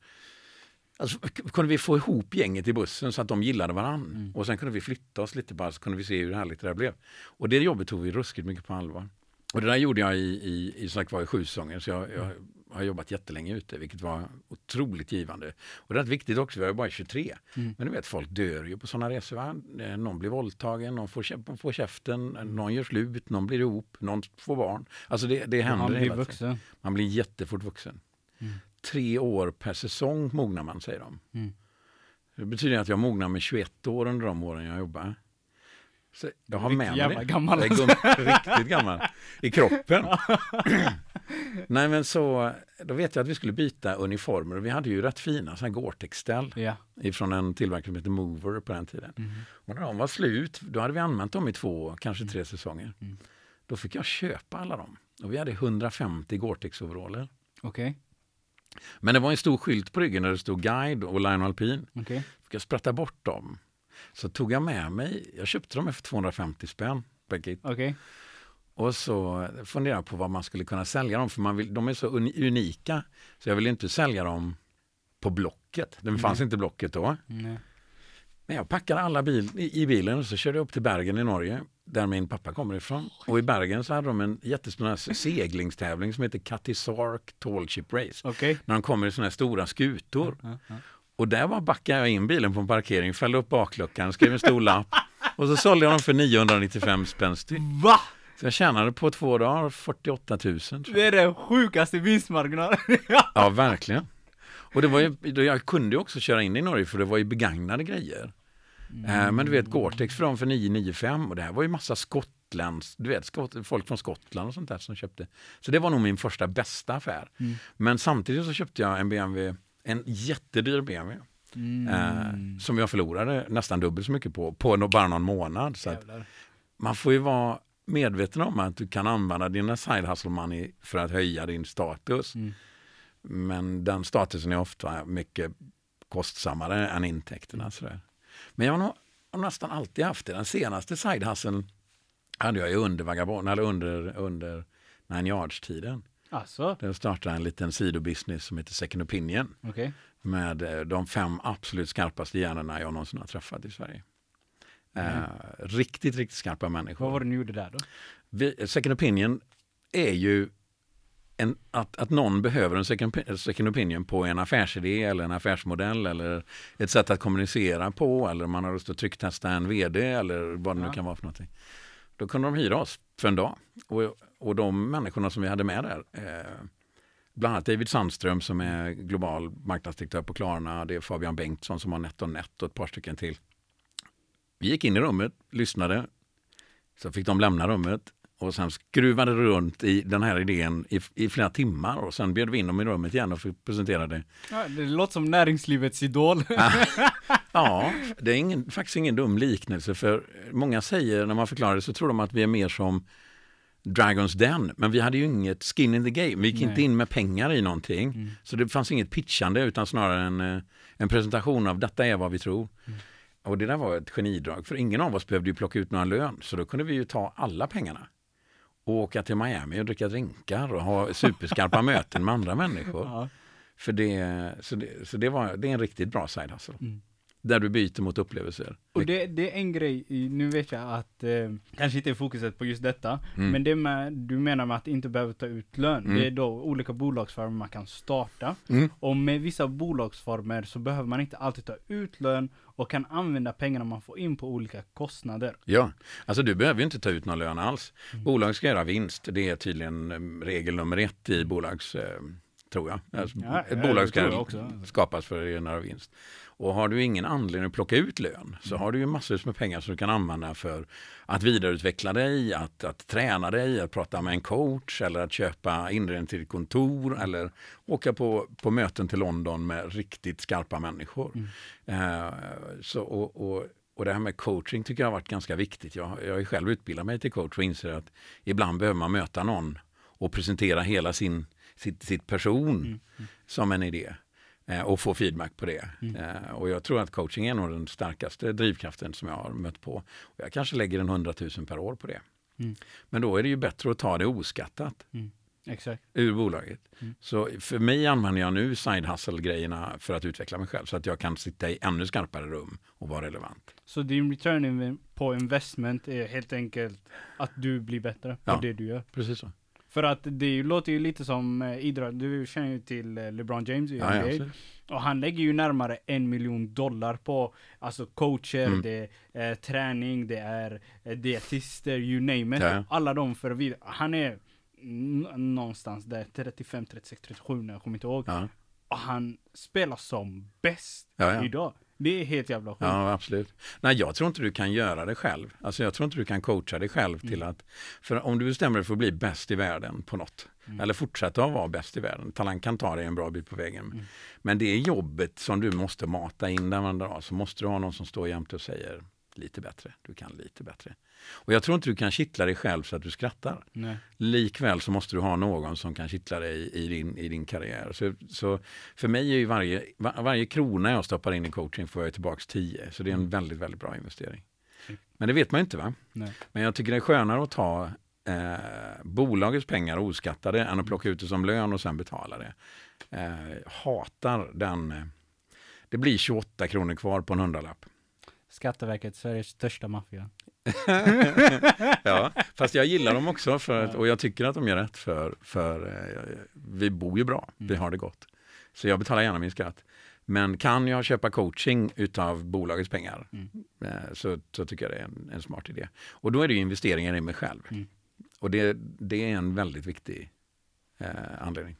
[SPEAKER 1] Alltså, kunde vi få ihop gänget i bussen så att de gillade varann. Och sen kunde vi flytta oss lite bara så kunde vi se hur härligt det där blev. Och det jobbet tog vi ruskigt mycket på allvar. Och det där gjorde jag i, i, i, sagt var, i sju säsonger. Så jag, jag har jobbat jättelänge ute, vilket var otroligt givande. Och det är viktigt också, vi var ju bara 23. Men du vet, folk dör ju på sådana resor. Va? Eh, Någon blir våldtagen, någon får, får käften, någon gör slut, någon blir ihop, någon får barn. Alltså det, det händer
[SPEAKER 2] Han blir
[SPEAKER 1] hela tiden.
[SPEAKER 2] vuxen.
[SPEAKER 1] Man blir jättefort vuxen. Tre år per säsong mognar man, säger de.
[SPEAKER 2] Mm.
[SPEAKER 1] Det betyder att jag mognar med 21 år under de åren jag jobbar. Så jag har med mig det.
[SPEAKER 2] gammal
[SPEAKER 1] gum- riktigt gammal. I kroppen. Nej men så, då vet jag att vi skulle byta uniformer och vi hade ju rätt fina Gore-Tex-ställ
[SPEAKER 2] Ja.
[SPEAKER 1] ifrån en tillverkare som heter Mover på den tiden. Och när de var slut, då hade vi använt dem i två, kanske tre säsonger. Då fick jag köpa alla dem. Och vi hade 150 Gore-Tex-overaller.
[SPEAKER 2] Okej.
[SPEAKER 1] Men det var en stor skylt på ryggen där det stod Guide och Lion Alpin.
[SPEAKER 2] Okej.
[SPEAKER 1] Fick jag spratta bort dem. Så tog jag med mig, jag köpte dem för 250 spänn. Beckett.
[SPEAKER 2] Okej.
[SPEAKER 1] Och så funderade jag på vad man skulle kunna sälja dem för man vill, de är så uni- unika. Så jag vill inte sälja dem på Blocket. Det fanns inte Blocket då.
[SPEAKER 2] Nej.
[SPEAKER 1] Men jag packade alla bil, i, i bilen och så körde jag upp till Bergen i Norge, där min pappa kommer ifrån. Och i Bergen så hade de en jättestor seglingstävling som heter Kattisark Tall Ship Race.
[SPEAKER 2] Okej.
[SPEAKER 1] När de kommer i sådana här stora skutor.
[SPEAKER 2] Ja, ja.
[SPEAKER 1] Och där var backade jag in bilen på en parkering, fällde upp bakluckan, skrev en stor lapp. Och så sålde jag dem för 995 spänn styck.
[SPEAKER 2] Va?
[SPEAKER 1] Så jag tjänade på två dagar 48 000. Tror jag.
[SPEAKER 2] Det är den sjukaste vinstmarginalen.
[SPEAKER 1] Ja, verkligen. Och det var ju, jag kunde ju också köra in i Norge för det var ju begagnade grejer. Eh, Men du vet Gore-Tex för dem för 995 och det här var ju massa Skottlands, du vet skott, folk från Skottland och sånt där som köpte. Så det var nog min första bästa affär. Men samtidigt så köpte jag en BMW, en jättedyr BMW. Eh, som jag förlorade nästan dubbelt så mycket på, på no- bara någon månad. Så man får ju vara medveten om att du kan använda dina side hustle money för att höja din status.
[SPEAKER 2] Mm.
[SPEAKER 1] Men den statusen är ofta mycket kostsammare än intäkterna. Sådär. Men jag har har nästan alltid haft det. Den senaste side hade jag ju under Vagabond, eller under, under Nine Yards-tiden.
[SPEAKER 2] Alltså?
[SPEAKER 1] Där startade en liten sidobusiness som heter Second Opinion
[SPEAKER 2] Okej.
[SPEAKER 1] med eh, de fem absolut skarpaste hjärnorna jag någonsin har träffat i Sverige. Eh, riktigt, riktigt skarpa människor.
[SPEAKER 2] Vad var det ni gjorde där då?
[SPEAKER 1] Vi, second opinion är ju en, att, att någon behöver en second, second opinion på en affärsidé eller en affärsmodell eller ett sätt att kommunicera på eller man har lust att trycktesta en vd eller vad det nu
[SPEAKER 2] Ja.
[SPEAKER 1] kan vara för någonting. Då kunde de hyra oss för en dag. Och, och de människorna som vi hade med där, eh, bland annat David Sandström som är global marknadsdirektör på Klarna, det är Fabian Bengtsson som har NetOnNet och ett par stycken till. Vi gick in i rummet, lyssnade, så fick de lämna rummet och sen skruvade runt i den här idén i, i flera timmar och sen bjöd vi in dem i rummet igen och fick presentera det.
[SPEAKER 2] Ja, det låter som näringslivets idol.
[SPEAKER 1] Ja, det är ingen, faktiskt ingen dum liknelse för många säger när man förklarar det så tror de att vi är mer som Dragons Den, men vi hade ju inget skin in the game. Vi gick
[SPEAKER 2] Nej.
[SPEAKER 1] inte in med pengar i någonting.
[SPEAKER 2] Mm.
[SPEAKER 1] Så det fanns inget pitchande utan snarare en, eh, en presentation av detta är vad vi tror.
[SPEAKER 2] Mm.
[SPEAKER 1] Och det där var ett genidrag, för ingen av oss behövde ju plocka ut några lön, så då kunde vi ju ta alla pengarna och åka till Miami och dricka drinkar och ha superskarpa möten med andra människor.
[SPEAKER 2] Ja.
[SPEAKER 1] För det, så det, så det, var, det är en riktigt bra side hustle.
[SPEAKER 2] Mm.
[SPEAKER 1] Där du byter mot upplevelser.
[SPEAKER 2] Och det, det är en grej, nu vet jag att, eh, kanske inte är fokuset på just detta,
[SPEAKER 1] Mm.
[SPEAKER 2] men det med, du menar med att inte behöva ta ut lön,
[SPEAKER 1] Mm.
[SPEAKER 2] det är då olika bolagsformer man kan starta.
[SPEAKER 1] Mm.
[SPEAKER 2] Och med vissa bolagsformer så behöver man inte alltid ta ut lön och kan använda pengarna man får in på olika kostnader.
[SPEAKER 1] Ja, alltså du behöver ju inte ta ut någon lön alls.
[SPEAKER 2] Mm.
[SPEAKER 1] Bolag ska göra vinst. Det är tydligen eh, regel nummer ett i bolags, eh, tror jag. Alltså,
[SPEAKER 2] Ja,
[SPEAKER 1] ett
[SPEAKER 2] ja,
[SPEAKER 1] bolag ska skapas för att generera vinst. Och har du ingen anledning att plocka ut lön så
[SPEAKER 2] Mm.
[SPEAKER 1] har du ju massor med pengar som du kan använda för att vidareutveckla dig, att, att träna dig, att prata med en coach eller att köpa inredning till ditt kontor eller åka på, på möten till London med riktigt skarpa människor.
[SPEAKER 2] Mm.
[SPEAKER 1] Eh, så, och, och, och det här med coaching tycker jag har varit ganska viktigt. Jag, jag har själv utbildat mig till coach och inser att ibland behöver man möta någon och presentera hela sin sitt, sitt person som en idé och få feedback på det. Eh, och jag tror att coaching är nog den starkaste drivkraften som jag har mött på. Och jag kanske lägger en 100 000 per år på det.
[SPEAKER 2] Mm.
[SPEAKER 1] Men då är det ju bättre att ta det oskattat
[SPEAKER 2] Exakt.
[SPEAKER 1] ur bolaget. Så för mig använder jag nu side hustle-grejerna för att utveckla mig själv så att jag kan sitta i ännu skarpare rum och vara relevant.
[SPEAKER 2] Så din return på investment är helt enkelt att du blir bättre på
[SPEAKER 1] Ja.
[SPEAKER 2] det du gör.
[SPEAKER 1] Precis så.
[SPEAKER 2] För att det låter ju lite som eh, idrott, du känner ju till eh, LeBron James i
[SPEAKER 1] Ja, ja,
[SPEAKER 2] NBA.
[SPEAKER 1] absolut.
[SPEAKER 2] Och han lägger ju närmare en miljon dollar på alltså coacher,
[SPEAKER 1] Mm.
[SPEAKER 2] det är träning, det är eh, dietister, you name it.
[SPEAKER 1] Ja, ja.
[SPEAKER 2] Alla de för vidare. Han är någonstans där 35, 36, 37 när jag kommer inte ihåg.
[SPEAKER 1] Ja,
[SPEAKER 2] Och han spelar som bäst
[SPEAKER 1] Ja, ja.
[SPEAKER 2] idag. Det är helt jävla sjukt.
[SPEAKER 1] ja, absolut. Nej, jag tror inte du kan göra det själv. Alltså, jag tror inte du kan coacha dig själv till att... För om du bestämmer dig för att bli bäst i världen på något, eller fortsätta att vara bäst i världen, talang kan ta dig en bra bit på vägen. Men det är jobbet som du måste mata in där varenda dag, så måste du ha någon som står jämte och säger lite bättre, du kan lite bättre. Och jag tror inte du kan kittla dig själv så att du skrattar.
[SPEAKER 2] Nej.
[SPEAKER 1] Likväl så måste du ha någon som kan kittla dig i din, i din karriär. Så, så för mig är ju varje, var, varje krona jag stoppar in i coaching får jag tillbaka tio. Så det är en väldigt, väldigt bra investering. Men det vet man inte va?
[SPEAKER 2] Nej.
[SPEAKER 1] Men jag tycker det är skönare att ta eh, bolagets pengar oskattade än att plocka ut det som lön och sen betala det. Eh, hatar den. eh, Det blir 28 kronor kvar på en hundralapp.
[SPEAKER 2] Skatteverket, Sveriges största maffia.
[SPEAKER 1] Ja, fast jag gillar dem också för och jag tycker att de gör rätt för, för eh, vi bor ju bra, vi har det gott. Så jag betalar gärna min skatt. Men kan jag köpa coaching utav bolagets pengar eh, så, så tycker jag det är en, en smart idé. Och då är det ju investeringar i mig själv.
[SPEAKER 2] Mm.
[SPEAKER 1] Och det, det är en väldigt viktig eh, anledning.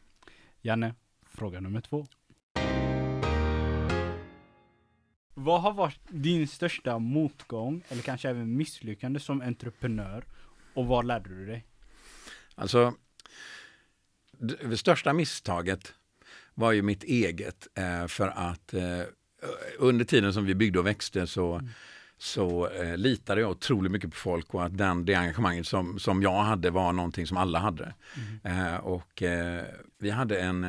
[SPEAKER 2] Janne, fråga nummer två. Vad har varit din största motgång, eller kanske även misslyckande som entreprenör? Och vad lärde du dig?
[SPEAKER 1] Alltså, det, största misstaget var ju mitt eget. Eh, för att eh, under tiden som vi byggde och växte så, så eh, litade jag otroligt mycket på folk och att den, det engagemanget som, som jag hade var någonting som alla hade. Eh, och eh, vi hade en,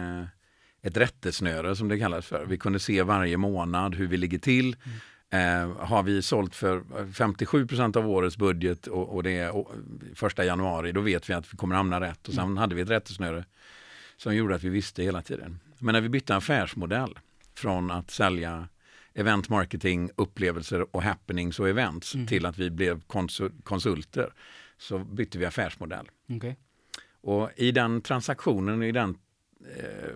[SPEAKER 1] ett rättesnöre som det kallas för. Vi kunde se varje månad hur vi ligger till. Eh, har vi sålt för 57 procent av årets budget och, och det är första januari, då vet vi att vi kommer hamna rätt. Och sen hade vi ett rättesnöre som gjorde att vi visste hela tiden. Men när vi bytte affärsmodell från att sälja event marketing, upplevelser och happenings och events till att vi blev konsul- konsulter så bytte vi affärsmodell.
[SPEAKER 2] Okej.
[SPEAKER 1] Och i den transaktionen, i den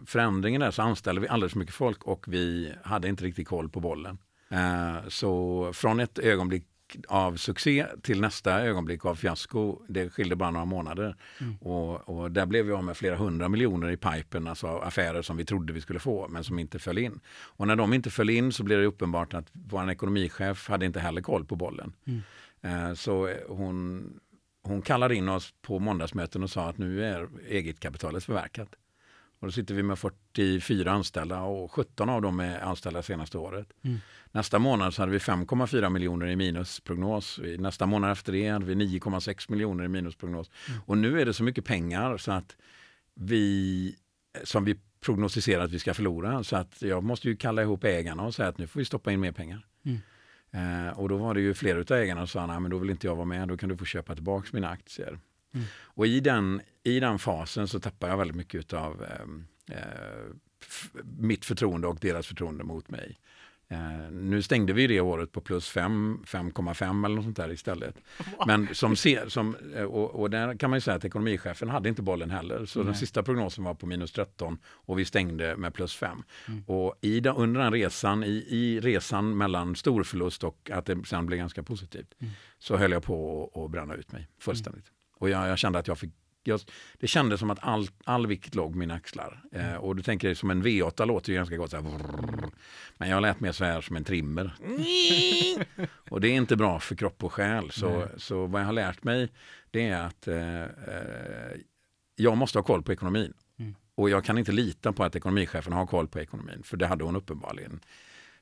[SPEAKER 1] förändringen där så anställde vi alldeles för mycket folk och vi hade inte riktigt koll på bollen. Eh, så från ett ögonblick av succé till nästa ögonblick av fiasko, det skilde bara några månader. Och, och där blev vi av med flera hundra miljoner i pipen, alltså affärer som vi trodde vi skulle få, men som inte föll in. Och när de inte föll in så blev det uppenbart att vår ekonomichef hade inte heller koll på bollen. Eh, så eh, hon, hon kallade in oss på måndagsmöten och sa att nu är eget kapitalet förverkat. Och då sitter vi med 44 anställda och 17 av dem är anställda senaste året.
[SPEAKER 2] Mm.
[SPEAKER 1] Nästa månad så hade vi 5,4 miljoner i minusprognos. Nästa månad efter det hade vi 9,6 miljoner i minusprognos.
[SPEAKER 2] Mm.
[SPEAKER 1] Och nu är det så mycket pengar så att vi, som vi prognostiserar att vi ska förlora. Så att jag måste ju kalla ihop ägarna och säga att nu får vi stoppa in mer pengar.
[SPEAKER 2] Mm.
[SPEAKER 1] Eh, och då var det ju flera av ägarna som sa, nej men då vill inte jag vara med, då kan du få köpa tillbaka mina aktier.
[SPEAKER 2] Mm.
[SPEAKER 1] Och i den, i den fasen så tappar jag väldigt mycket av eh, eh, mitt förtroende och deras förtroende mot mig. Eh, nu stängde vi det året på plus 5, 5,5 eller något sånt där istället. Men som, ser, som eh, och, och, där kan man ju säga att ekonomichefen hade inte bollen heller. Så
[SPEAKER 2] Nej.
[SPEAKER 1] den sista prognosen var på minus 13 och vi stängde med plus 5.
[SPEAKER 2] Mm.
[SPEAKER 1] Och i, den- under den resan, i, i resan mellan stor förlust och att det sen blev ganska positivt,
[SPEAKER 2] Mm.
[SPEAKER 1] så höll jag på att- bränna ut mig fullständigt. Och jag, jag kände att jag fick jag, det kändes som att all, all vikt låg på mina axlar. Eh, och du tänker som en V8 låter ju ganska gott. Så här, vrrr. men jag lät mer så här som en trimmer. och det är inte bra för kropp och själ. Så,
[SPEAKER 2] Nej.
[SPEAKER 1] så vad jag har lärt mig det är att eh, eh, jag måste ha koll på ekonomin.
[SPEAKER 2] Mm.
[SPEAKER 1] Och jag kan inte lita på att ekonomichefen har koll på ekonomin. För det hade hon uppenbarligen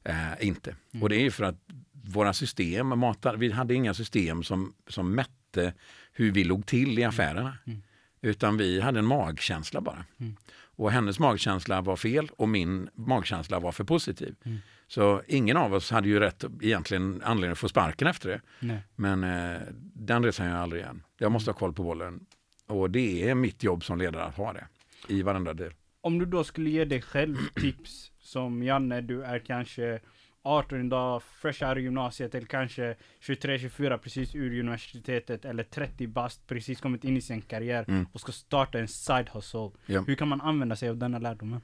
[SPEAKER 1] eh, inte.
[SPEAKER 2] Mm.
[SPEAKER 1] Och det är ju för att våra system, matar, vi hade inga system som, som mätte hur vi låg till i affärerna.
[SPEAKER 2] Mm.
[SPEAKER 1] Utan vi hade en magkänsla bara.
[SPEAKER 2] Mm.
[SPEAKER 1] Och hennes magkänsla var fel och min magkänsla var för positiv.
[SPEAKER 2] Mm.
[SPEAKER 1] Så ingen av oss hade ju rätt egentligen anledning att få sparken efter det.
[SPEAKER 2] Nej.
[SPEAKER 1] Men eh, den resan gör jag aldrig igen. Jag måste ha koll på bollen. Och det är mitt jobb som ledare att ha det. I varenda del.
[SPEAKER 2] Om du då skulle ge dig själv tips som Janne, du är kanske 18 idag, fresh out ur gymnasiet eller kanske 23-24 precis ur universitetet eller 30 bast precis kommit in i sin karriär
[SPEAKER 1] Mm.
[SPEAKER 2] och ska starta en side hustle.
[SPEAKER 1] Ja.
[SPEAKER 2] Hur kan man använda sig av denna lärdomen?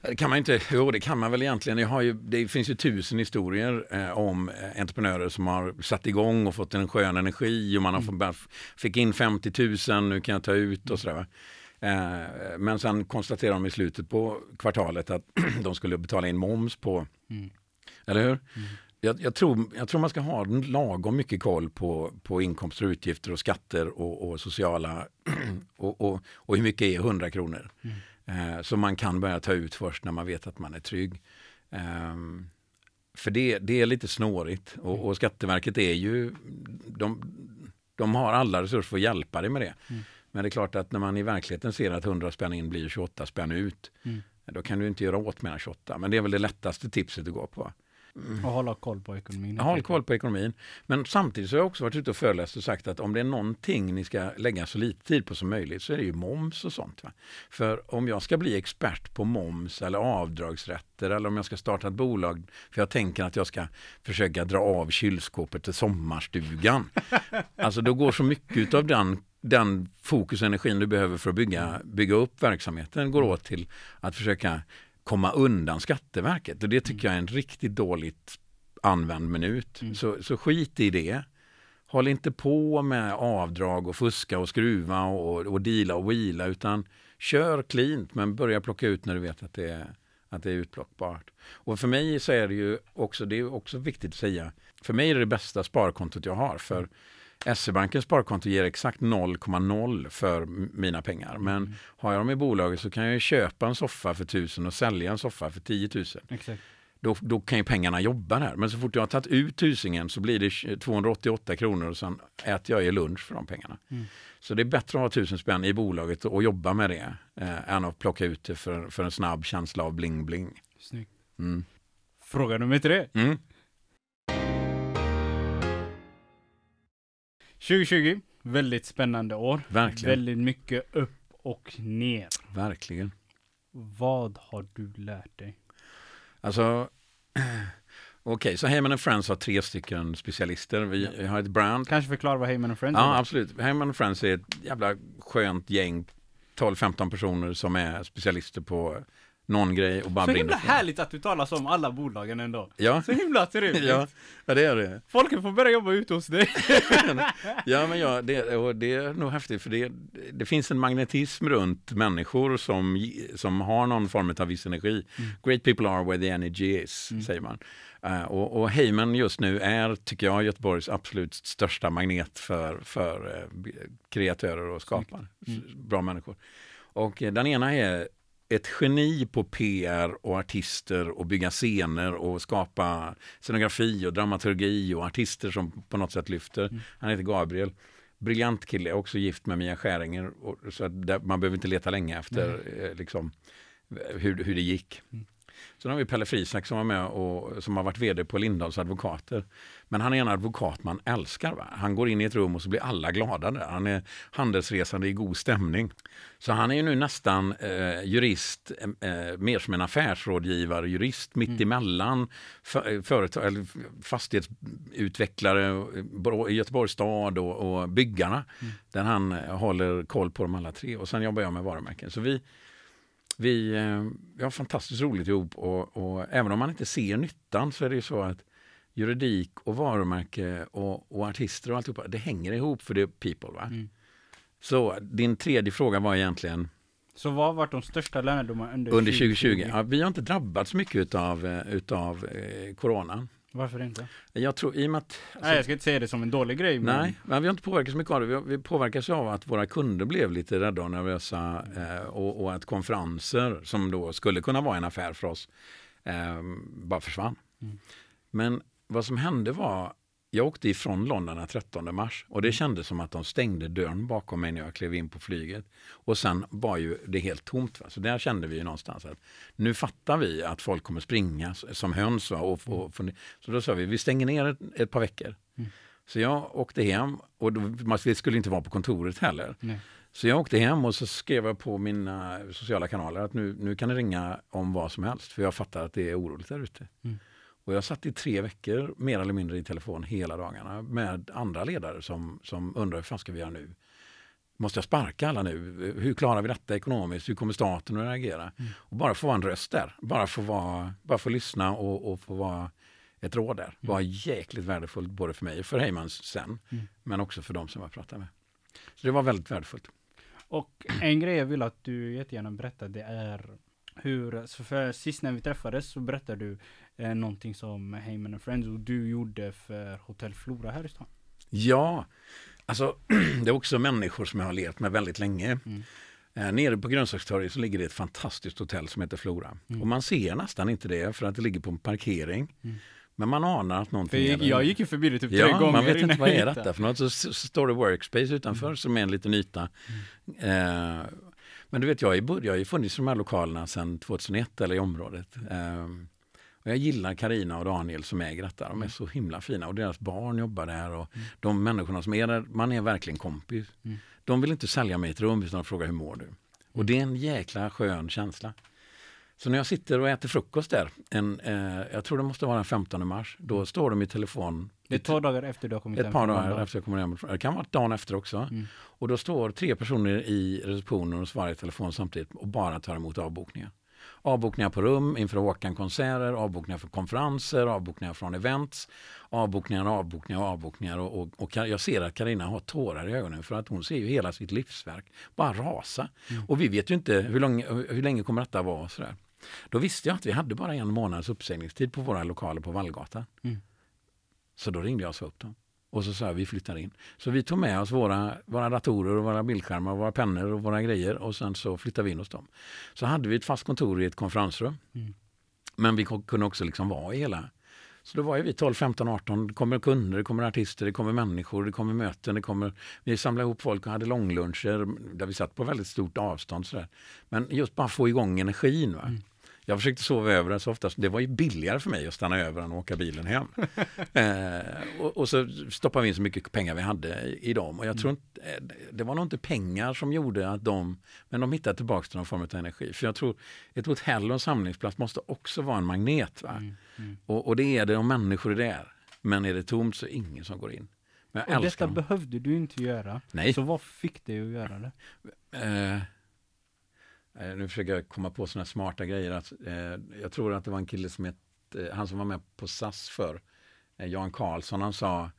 [SPEAKER 1] Det kan man inte, jo det kan man väl egentligen. Jag har ju, det finns ju tusen historier eh, om eh, entreprenörer som har satt igång och fått en skön energi och man har fått, bara fick in 50 000, nu kan jag ta ut och sådär. Eh, men sen konstaterar de i slutet på kvartalet att de skulle betala in moms på,
[SPEAKER 2] Mm.
[SPEAKER 1] Eller hur?
[SPEAKER 2] Mm.
[SPEAKER 1] Jag, jag, tror, jag tror man ska ha lagom mycket koll på, på inkomster och utgifter och skatter och, och sociala och, och, och hur mycket är 100 kronor.
[SPEAKER 2] Mm.
[SPEAKER 1] Eh, så man kan börja ta ut först när man vet att man är trygg. Ehm, för det, det är lite snårigt och, och Skatteverket är ju, de, de har alla resurser för att hjälpa dig med det.
[SPEAKER 2] Mm.
[SPEAKER 1] Men det är klart att när man i verkligheten ser att 100 spänn in blir 28 spänn ut,
[SPEAKER 2] Mm.
[SPEAKER 1] då kan du inte göra åt mer än 28. Men det är väl det lättaste tipset att gå på.
[SPEAKER 2] Och hålla koll på ekonomin.
[SPEAKER 1] Jag har koll på ekonomin. Men samtidigt så har jag också varit ute och föreläst och sagt att om det är någonting ni ska lägga så lite tid på som möjligt så är det ju moms och sånt. Va? För om jag ska bli expert på moms eller avdragsrätter eller om jag ska starta ett bolag för jag tänker att jag ska försöka dra av kylskåpet till sommarstugan. alltså då går så mycket av den den fokus och energin du behöver för att bygga, bygga upp verksamheten går åt till att försöka komma undan Skatteverket. Och det tycker jag är en riktigt dåligt använd minut.
[SPEAKER 2] Mm.
[SPEAKER 1] Så, så skit i det. Håll inte på med avdrag och fuska och skruva och, och deala och wheela utan kör cleant men börja plocka ut när du vet att det är, att det är utplockbart. Och för mig så är det ju också, det är också viktigt att säga, för mig är det det bästa sparkontot jag har. För SE-bankens sparkonto ger exakt 0,0 för mina pengar. Men
[SPEAKER 2] Mm.
[SPEAKER 1] har jag dem i bolaget så kan jag köpa en soffa för 1000 och sälja en soffa för 10 000.
[SPEAKER 2] Exakt.
[SPEAKER 1] Då, då kan ju pengarna jobba där. Men så fort jag har tagit ut tusingen så blir det 288 kronor och sen äter jag ju lunch för de pengarna.
[SPEAKER 2] Mm.
[SPEAKER 1] Så det är bättre att ha tusen spänn i bolaget och jobba med det eh, än att plocka ut det för, för en snabb känsla av bling-bling.
[SPEAKER 2] Snyggt.
[SPEAKER 1] Mm.
[SPEAKER 2] Fråga nummer tre.
[SPEAKER 1] Mm.
[SPEAKER 2] 2020, väldigt spännande år.
[SPEAKER 1] Verkligen.
[SPEAKER 2] Väldigt mycket upp och ner.
[SPEAKER 1] Verkligen.
[SPEAKER 2] Vad har du lärt dig?
[SPEAKER 1] Alltså, okej, så Heyman Friends har tre stycken specialister. Vi har ett brand.
[SPEAKER 2] Kanske förklara vad Heyman Friends
[SPEAKER 1] Ja,
[SPEAKER 2] är?
[SPEAKER 1] absolut. Heyman Friends är ett jävla skönt gäng, 12-15 personer som är specialister på någon grej och bara
[SPEAKER 2] Så
[SPEAKER 1] brinner
[SPEAKER 2] himla
[SPEAKER 1] för det.
[SPEAKER 2] härligt att du talar så om alla bolagen ändå.
[SPEAKER 1] Ja,
[SPEAKER 2] Så himla trevligt.
[SPEAKER 1] ja, ja, det är det.
[SPEAKER 2] Folket får börja jobba ute hos dig.
[SPEAKER 1] Ja, men ja, det, och det är nog häftigt för det, det finns en magnetism runt människor som, som har någon form av viss energi.
[SPEAKER 2] Mm.
[SPEAKER 1] Great people are where the energy is,
[SPEAKER 2] Mm.
[SPEAKER 1] säger man. Eh, och, och Heyman just nu är, tycker jag, Göteborgs absolut största magnet för, för eh, kreatörer och skapare.
[SPEAKER 2] Mm.
[SPEAKER 1] Bra människor. Och eh, den ena är ett geni på PR och artister och bygga scener och skapa scenografi och dramaturgi och artister som på något sätt lyfter. Mm. Han heter Gabriel. Briljant kille, också gift med Mia Skäringer. Och, så man behöver inte leta länge efter eh, liksom, hur, hur det gick. Mm. Sen har vi Pelle Frisak som var med och som har varit vd på Lindahls advokater. Men han är en advokat man älskar. Va? Han går in i ett rum och så blir alla glada där. Han är handelsresande i god stämning. Så han är ju nu nästan eh, jurist, eh, mer som en affärsrådgivare, jurist mittemellan för, eh, företag, eller fastighetsutvecklare i Göteborgs stad och, och byggarna. Mm. Där han håller koll på dem alla tre. Och sen jobbar jag med varumärken. Så vi vi, eh, vi har fantastiskt roligt ihop och, och, även om man inte ser nyttan så är det ju så att juridik och varumärke och, och artister och alltihopa, det hänger ihop för det är people. Va? Mm. Så din tredje fråga var egentligen
[SPEAKER 2] så vad har varit de största lärdomarna under,
[SPEAKER 1] under 2020? 2020? Ja, vi har inte drabbats mycket utav, eh, utav eh, coronan.
[SPEAKER 2] Varför inte?
[SPEAKER 1] Jag tror i och med att...
[SPEAKER 2] Alltså, nej, jag ska inte säga det som en dålig grej.
[SPEAKER 1] Men... Nej, men vi har inte påverkats mycket av det. Vi, vi påverkas av att våra kunder blev lite rädda och nervösa eh, och, och, att konferenser som då skulle kunna vara en affär för oss eh, bara försvann. Mm. Men vad som hände var jag åkte ifrån London den 13 mars och det kändes som att de stängde dörren bakom mig när jag klev in på flyget. Och sen var ju det helt tomt. Va? Så där kände vi ju någonstans att nu fattar vi att folk kommer springa som höns. Va? Och, och, så då sa vi, vi stänger ner ett, ett par veckor. Mm. Så jag åkte hem och då, man skulle inte vara på kontoret heller. Nej. Så jag åkte hem och så skrev jag på mina sociala kanaler att nu, nu kan ni ringa om vad som helst för jag fattar att det är oroligt där ute. Mm. Och jag satt i tre veckor mer eller mindre i telefon hela dagarna med andra ledare som, som undrar hur fan ska vi göra nu? Måste jag sparka alla nu? Hur klarar vi detta ekonomiskt? Hur kommer staten att reagera? Mm. Och bara få vara en röst där. Bara få, vara, bara få lyssna och, och få vara ett råd där. Mm. var jäkligt värdefullt både för mig och för Heymans sen. Mm. Men också för dem som jag pratade med. Så det var väldigt värdefullt.
[SPEAKER 2] Och en grej jag vill att du jättegärna berättar det är hur, för sist när vi träffades så berättade du eh, någonting som Heyman and Friends och du gjorde för Hotell Flora här i stan.
[SPEAKER 1] Ja, alltså det är också människor som jag har levt med väldigt länge. Mm. Eh, nere på Grönsakstorget så ligger det ett fantastiskt hotell som heter Flora. Mm. Och man ser nästan inte det för att det ligger på en parkering. Mm. Men man anar att någonting
[SPEAKER 2] jag, jag gick ju förbi det typ
[SPEAKER 1] ja,
[SPEAKER 2] tre gånger.
[SPEAKER 1] man vet inte vad är detta för något. Så, står det workspace utanför mm. som är en liten yta. Mm. Eh, men du vet, jag, är, jag har ju funnits i de här lokalerna sedan 2001 eller i området. Um, och jag gillar Karina och Daniel som äger detta. De är mm. så himla fina och deras barn jobbar där och mm. de människorna som är där, man är verkligen kompis. Mm. De vill inte sälja mig ett rum utan de frågar hur mår du? Och det är en jäkla skön känsla. Så när jag sitter och äter frukost där, en, eh, jag tror det måste vara den 15 mars, då står de i telefon.
[SPEAKER 2] Det är två dagar efter du har kommit
[SPEAKER 1] hem? Ett par dagar efter jag kommer hem. Det kan vara dagen efter också. Mm. Och då står tre personer i receptionen och svarar i telefon samtidigt och bara tar emot avbokningar. Avbokningar på rum inför Håkan-konserter, avbokningar för konferenser, avbokningar från events, avbokningar, avbokningar, avbokningar. Och, och, och jag ser att Karina har tårar i ögonen för att hon ser ju hela sitt livsverk bara rasa. Mm. Och vi vet ju inte hur, lång, hur länge kommer detta vara. Sådär. Då visste jag att vi hade bara en månads uppsägningstid på våra lokaler på Vallgatan. Mm. Så då ringde jag och sa upp dem. Och så sa jag vi flyttar in. Så vi tog med oss våra, våra datorer, och våra bildskärmar, våra pennor och våra grejer och sen så flyttade vi in hos dem. Så hade vi ett fast kontor i ett konferensrum. Mm. Men vi kunde också liksom vara i hela så då var ju vi 12, 15, 18. Det kommer kunder, det kommer artister, det kommer människor, det kommer möten. Det kommer, vi samlade ihop folk och hade långluncher där vi satt på väldigt stort avstånd. Sådär. Men just bara få igång energin. Va? Mm. Jag försökte sova över så ofta. Det var ju billigare för mig att stanna över än att åka bilen hem. eh, och, och, så stoppade vi in så mycket pengar vi hade i, i dem. Och jag tror mm. inte, eh, det var nog inte pengar som gjorde att de, men de hittade tillbaka till någon form av energi. För jag tror ett hotell och en samlingsplats måste också vara en magnet. Va? Mm, mm. Och, och, det är det om människor är där. Men är det tomt så är det ingen som går in.
[SPEAKER 2] Men och detta dem. behövde du inte göra.
[SPEAKER 1] Nej.
[SPEAKER 2] Så vad fick dig att göra det?
[SPEAKER 1] Eh, Eh, nu försöker jag komma på sådana smarta grejer. Att, eh, jag tror att det var en kille som hette, han som var med på SAS för eh, Jan Karlsson, han sa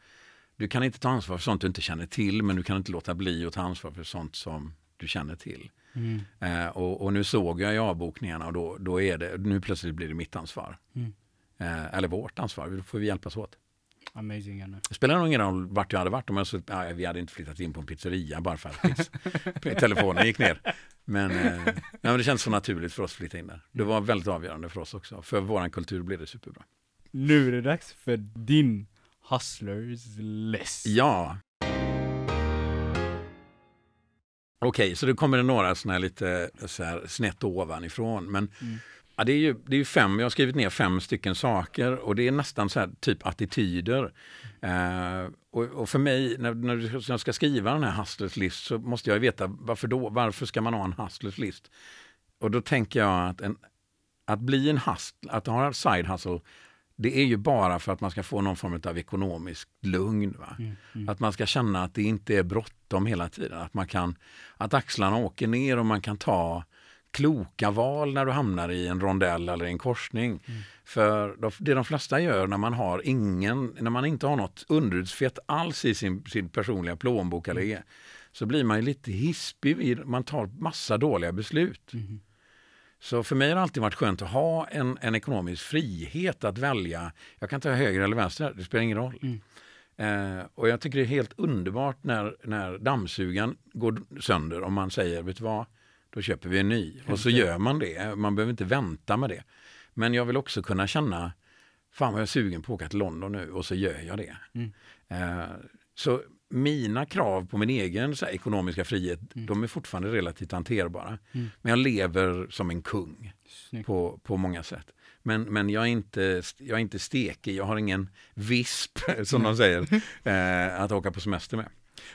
[SPEAKER 1] du kan inte ta ansvar för sånt du inte känner till, men du kan inte låta bli att ta ansvar för sånt som du känner till. Mm. Eh, och, och, nu såg jag i avbokningarna och då, då är det, nu plötsligt blir det mitt ansvar. Mm. Eh, eller vårt ansvar, då får vi hjälpas åt.
[SPEAKER 2] Amazing. Anna.
[SPEAKER 1] Det spelar nog ingen roll vart jag hade varit. Om jag så, ja, vi hade inte flyttat in på en pizzeria bara för att telefonen gick ner. Men, eh, nej, men det känns så naturligt för oss att flytta in där. Det var väldigt avgörande för oss också. För vår kultur blev det superbra.
[SPEAKER 2] Nu är det dags för din Hustlers list.
[SPEAKER 1] Ja. Okej, så det kommer några sådana här lite så här snett ovanifrån. Men
[SPEAKER 2] Mm.
[SPEAKER 1] Ja, det, är ju, det är fem, jag har skrivit ner fem stycken saker och det är nästan så här typ attityder. Eh, och, och för mig, när, när jag ska skriva den här hustlers list så måste jag ju veta varför då? Varför ska man ha en hustlers list? Och då tänker jag att, en, att bli en hustle, att ha en side hustle, det är ju bara för att man ska få någon form av ekonomisk lugn. Va?
[SPEAKER 2] Mm, mm.
[SPEAKER 1] Att man ska känna att det inte är bråttom hela tiden. Att, man kan, att axlarna åker ner och man kan ta kloka val när du hamnar i en rondell eller en korsning.
[SPEAKER 2] Mm.
[SPEAKER 1] För de- det de flesta gör när man har ingen, när man inte har något underutsfett alls i sin, sin personliga plånbok eller
[SPEAKER 2] Mm.
[SPEAKER 1] e, så blir man ju lite hispig, man tar massa dåliga beslut.
[SPEAKER 2] Mhm.
[SPEAKER 1] Så för mig har det alltid varit skönt att ha en, en ekonomisk frihet att välja. Jag kan ta höger eller vänster, det spelar ingen roll.
[SPEAKER 2] Mm.
[SPEAKER 1] Eh, och jag tycker det är helt underbart när, när dammsugaren går sönder och man säger, vet du vad, då köper vi en ny. Och så gör man det, man behöver inte vänta med det. Men jag vill också kunna känna, fan vad jag är sugen på att åka till London nu och så gör jag det.
[SPEAKER 2] Mm.
[SPEAKER 1] Eh, så mina krav på min egen här, ekonomiska frihet,
[SPEAKER 2] Mm.
[SPEAKER 1] de är fortfarande relativt hanterbara.
[SPEAKER 2] Mm.
[SPEAKER 1] Men jag lever som en kung
[SPEAKER 2] Snyggt.
[SPEAKER 1] på, på många sätt. Men, men jag, är inte, jag är inte stekig, jag har ingen visp, som de säger, eh, att åka på semester med.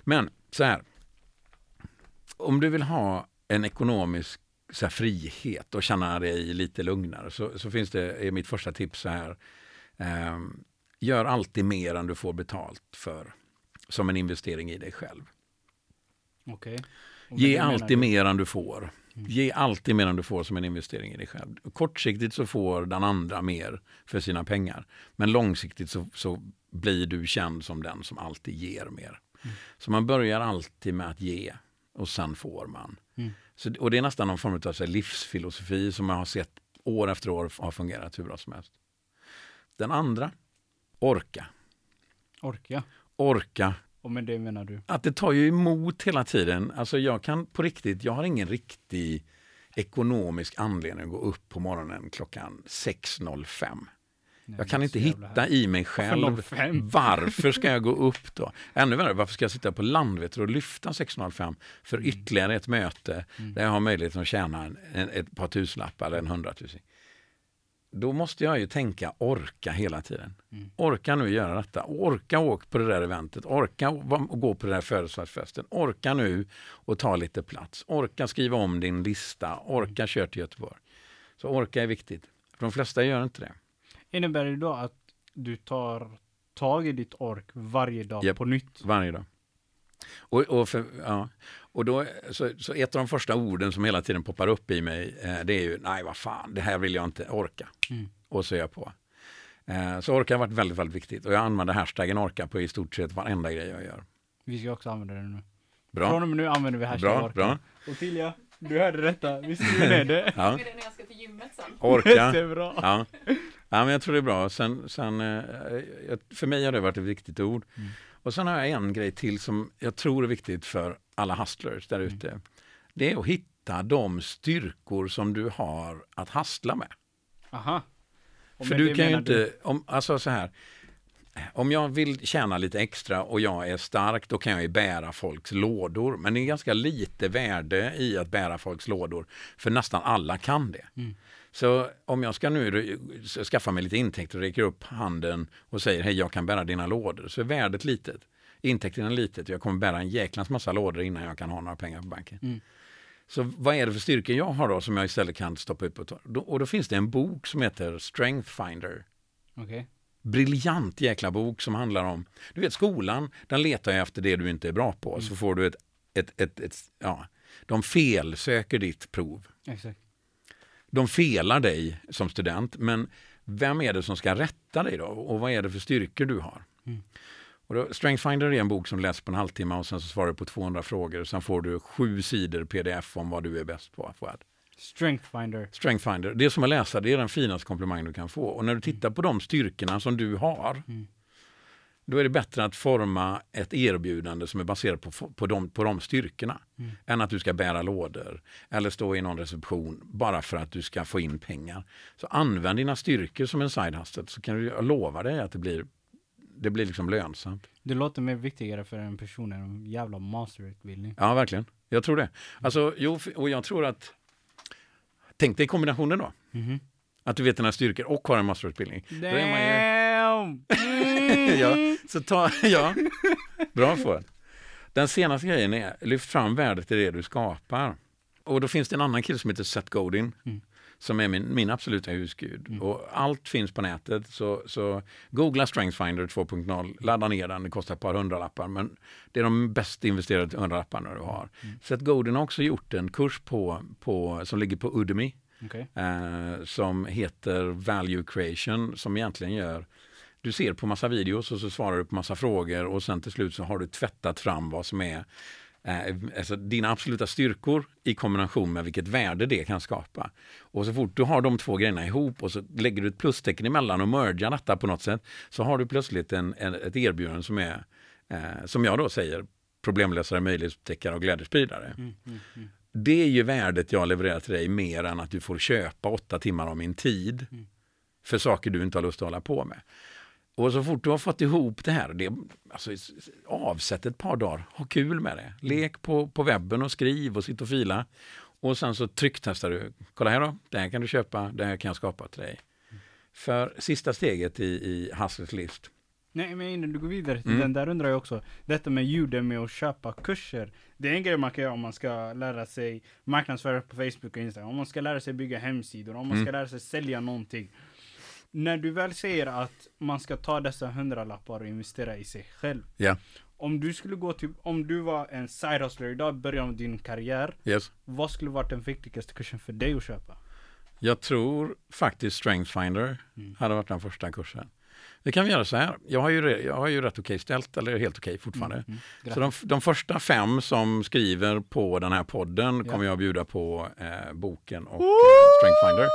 [SPEAKER 1] Men så här, om du vill ha en ekonomisk så här, frihet och känna dig lite lugnare så, så finns det, är mitt första tips så här, eh, gör alltid mer än du får betalt för, som en investering i dig själv.
[SPEAKER 2] Med
[SPEAKER 1] Ge alltid mer än du får.
[SPEAKER 2] Mm.
[SPEAKER 1] Ge alltid mer än du får som en investering i dig själv. Kortsiktigt så får den andra mer för sina pengar. Men långsiktigt så, så blir du känd som den som alltid ger mer.
[SPEAKER 2] Mm.
[SPEAKER 1] Så man börjar alltid med att ge och sen får man.
[SPEAKER 2] Mm.
[SPEAKER 1] Så, och det är nästan någon form av så här, livsfilosofi som jag har sett år efter år har fungerat hur bra som helst. Den andra, orka.
[SPEAKER 2] Orka.
[SPEAKER 1] Orka
[SPEAKER 2] Och med det menar du?
[SPEAKER 1] att det tar ju emot hela tiden. Alltså jag kan på riktigt, jag har ingen riktig ekonomisk anledning att gå upp på morgonen klockan 6.05.
[SPEAKER 2] Nej,
[SPEAKER 1] Jag kan inte hitta
[SPEAKER 2] härligt.
[SPEAKER 1] i mig själv
[SPEAKER 2] 05?
[SPEAKER 1] varför ska jag gå upp då? Ännu värre, varför ska jag sitta på Landvetter och lyfta 6.05 för
[SPEAKER 2] Mm.
[SPEAKER 1] ytterligare ett möte där jag har möjlighet att tjäna en, en, ett par tusenlappar eller en hundratusen. Då måste jag ju tänka orka hela tiden.
[SPEAKER 2] Mm.
[SPEAKER 1] Orka nu göra detta. Orka åka på det där eventet. Orka och gå på den där födelsedagsfesten. Orka nu och ta lite plats. Orka skriva om din lista. Orka köra till Göteborg. Så orka är viktigt. För de flesta gör inte det.
[SPEAKER 2] Innebär det då att du tar tag i ditt ork varje dag
[SPEAKER 1] Japp.
[SPEAKER 2] på nytt?
[SPEAKER 1] Varje dag. Och, och, för, ja. och då, så, så ett av de första orden som hela tiden poppar upp i mig, eh, det är ju nej vad fan, det här vill jag inte orka.
[SPEAKER 2] Mm.
[SPEAKER 1] Och så är jag på. Eh, så orka har varit väldigt, väldigt viktigt. Och jag använder hashtaggen orka på i stort sett varenda grej jag gör.
[SPEAKER 2] Vi ska också använda den nu. Från
[SPEAKER 1] Bra,
[SPEAKER 2] och med nu använder vi hashtag
[SPEAKER 1] bra,
[SPEAKER 2] orka.
[SPEAKER 1] bra.
[SPEAKER 2] Ottilia, du hörde detta. Vi skriver ner det.
[SPEAKER 1] Ja,
[SPEAKER 3] Med det när jag ska till gymmet sen.
[SPEAKER 1] orka. Ja. Ja, men jag tror det är bra. Sen, sen, eh, för mig har det varit ett viktigt ord.
[SPEAKER 2] Mm.
[SPEAKER 1] Och sen har jag en grej till som jag tror är viktigt för alla hustlers där
[SPEAKER 2] Mm.
[SPEAKER 1] ute. Det är att hitta de styrkor som du har att hustla med.
[SPEAKER 2] Aha. Och
[SPEAKER 1] för du kan ju inte, om, alltså så här, om jag vill tjäna lite extra och jag är stark, då kan jag ju bära folks lådor. Men det är ganska lite värde i att bära folks lådor, för nästan alla kan det.
[SPEAKER 2] Mm.
[SPEAKER 1] Så om jag ska nu skaffa mig lite intäkter och räcker upp handen och säger hej, jag kan bära dina lådor, så är värdet litet. Intäkterna är litet och jag kommer bära en jäklans massa lådor innan jag kan ha några pengar på banken.
[SPEAKER 2] Mm.
[SPEAKER 1] Så vad är det för styrkor jag har då som jag istället kan stoppa upp och ta? Och då finns det en bok som heter Strength Finder
[SPEAKER 2] Okej.
[SPEAKER 1] briljant jäkla bok som handlar om, du vet skolan, den letar ju efter det du inte är bra på, så får du ett, ett, ett, ett, ja, de felsöker ditt prov.
[SPEAKER 2] Exakt.
[SPEAKER 1] De felar dig som student, men vem är det som ska rätta dig då? Och vad är det för styrkor du har?
[SPEAKER 2] Mm.
[SPEAKER 1] Och då, Strength Finder är en bok som läses på en halvtimme och sen så svarar du på 200 frågor. och Sen får du sju sidor pdf om vad du är bäst på. Fuad.
[SPEAKER 2] Strength finder.
[SPEAKER 1] Strength Finder, det som att läsa, det är den finaste komplimang du kan få. Och när du tittar på de styrkorna som du har,
[SPEAKER 2] Mm.
[SPEAKER 1] Då är det bättre att forma ett erbjudande som är baserat på, på, de, på de styrkorna.
[SPEAKER 2] Mm.
[SPEAKER 1] Än att du ska bära lådor eller stå i någon reception bara för att du ska få in pengar. Så använd dina styrkor som en side hustle så kan du, jag lova dig att det blir, det blir liksom lönsamt.
[SPEAKER 2] Det låter mer viktigare för en person än en jävla masterutbildning.
[SPEAKER 1] Ja, verkligen. Jag tror det. Alltså, jo, och jag tror att... Tänk dig kombinationen då.
[SPEAKER 2] Mhm.
[SPEAKER 1] Att du vet dina styrkor och har en masterutbildning.
[SPEAKER 2] Damn! Mm.
[SPEAKER 1] ja, så ta, ja. Bra för Den senaste grejen är, lyft fram värdet i det du skapar. Och då finns det en annan kille som heter Seth Godin.
[SPEAKER 2] Mm.
[SPEAKER 1] Som är min, min absoluta husgud. Och allt finns på nätet. Så, så googla Strengthfinder 2.0, ladda ner den, det kostar ett par hundralappar. Men det är de bäst investerade hundralapparna du har. Seth Godin har också gjort en kurs på, på, som ligger på Udemy
[SPEAKER 2] Okej.
[SPEAKER 1] eh, som heter Value Creation som egentligen gör du ser på massa videos och så svarar du på massa frågor och sen till slut så har du tvättat fram vad som är eh, alltså dina absoluta styrkor i kombination med vilket värde det kan skapa. Och så fort du har de två grejerna ihop och så lägger du ett plustecken emellan och mergar detta på något sätt så har du plötsligt en, en, ett erbjudande som är, eh, som jag då säger, problemlösare, möjlighetsupptäckare och glädjespridare.
[SPEAKER 2] Mm, mm, mm.
[SPEAKER 1] Det är ju värdet jag levererar till dig mer än att du får köpa åtta timmar av min tid
[SPEAKER 2] Mm.
[SPEAKER 1] för saker du inte har lust att hålla på med. Och så fort du har fått ihop det här, det, alltså, avsätt ett par dagar, ha kul med det. Lek på, på webben och skriv och sitt och fila. Och sen så trycktestar du. Kolla här då, det här kan du köpa, det här kan jag skapa till dig. För sista steget i, i Hustlers list.
[SPEAKER 2] Nej men innan du går vidare till
[SPEAKER 1] Mm.
[SPEAKER 2] den där undrar jag också, detta med Udemy och köpa kurser. Det är en grej man kan göra om man ska lära sig marknadsföra på Facebook och Instagram, om man ska lära sig bygga hemsidor, om man ska
[SPEAKER 1] Mm.
[SPEAKER 2] lära sig sälja någonting. När du väl säger att man ska ta dessa hundralappar och investera i sig själv.
[SPEAKER 1] Ja.
[SPEAKER 2] Om du skulle gå till, om du var en side hustler idag, i början av din karriär,
[SPEAKER 1] Yes.
[SPEAKER 2] vad skulle varit den viktigaste kursen för dig att köpa?
[SPEAKER 1] Jag tror faktiskt Strengthfinder
[SPEAKER 2] Mm.
[SPEAKER 1] hade varit den första kursen. Vi kan göra så här. Jag har ju, jag har ju rätt okej ställt, eller helt okej fortfarande.
[SPEAKER 2] Mm.
[SPEAKER 1] Så de, de första fem som skriver på den här podden
[SPEAKER 2] Ja.
[SPEAKER 1] kommer jag bjuda på eh, boken och eh, Strengthfinder.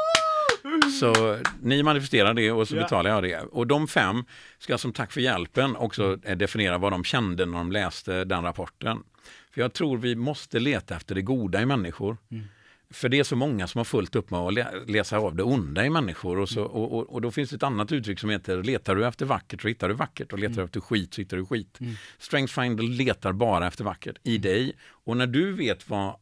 [SPEAKER 1] Så ni manifesterar det och så
[SPEAKER 2] Ja.
[SPEAKER 1] betalar jag det. Och de fem ska som tack för hjälpen också eh, definiera vad de kände när de läste den rapporten. För jag tror vi måste leta efter det goda i människor.
[SPEAKER 2] Mm.
[SPEAKER 1] För det är så många som har fullt upp med att lä- läsa av det onda i människor. Och, så, och, och, och då finns det ett annat uttryck som heter letar du efter vackert så hittar du vackert och letar du efter skit så hittar du skit.
[SPEAKER 2] Mm.
[SPEAKER 1] Strengthfinder letar bara efter vackert i dig. Och när du vet vad,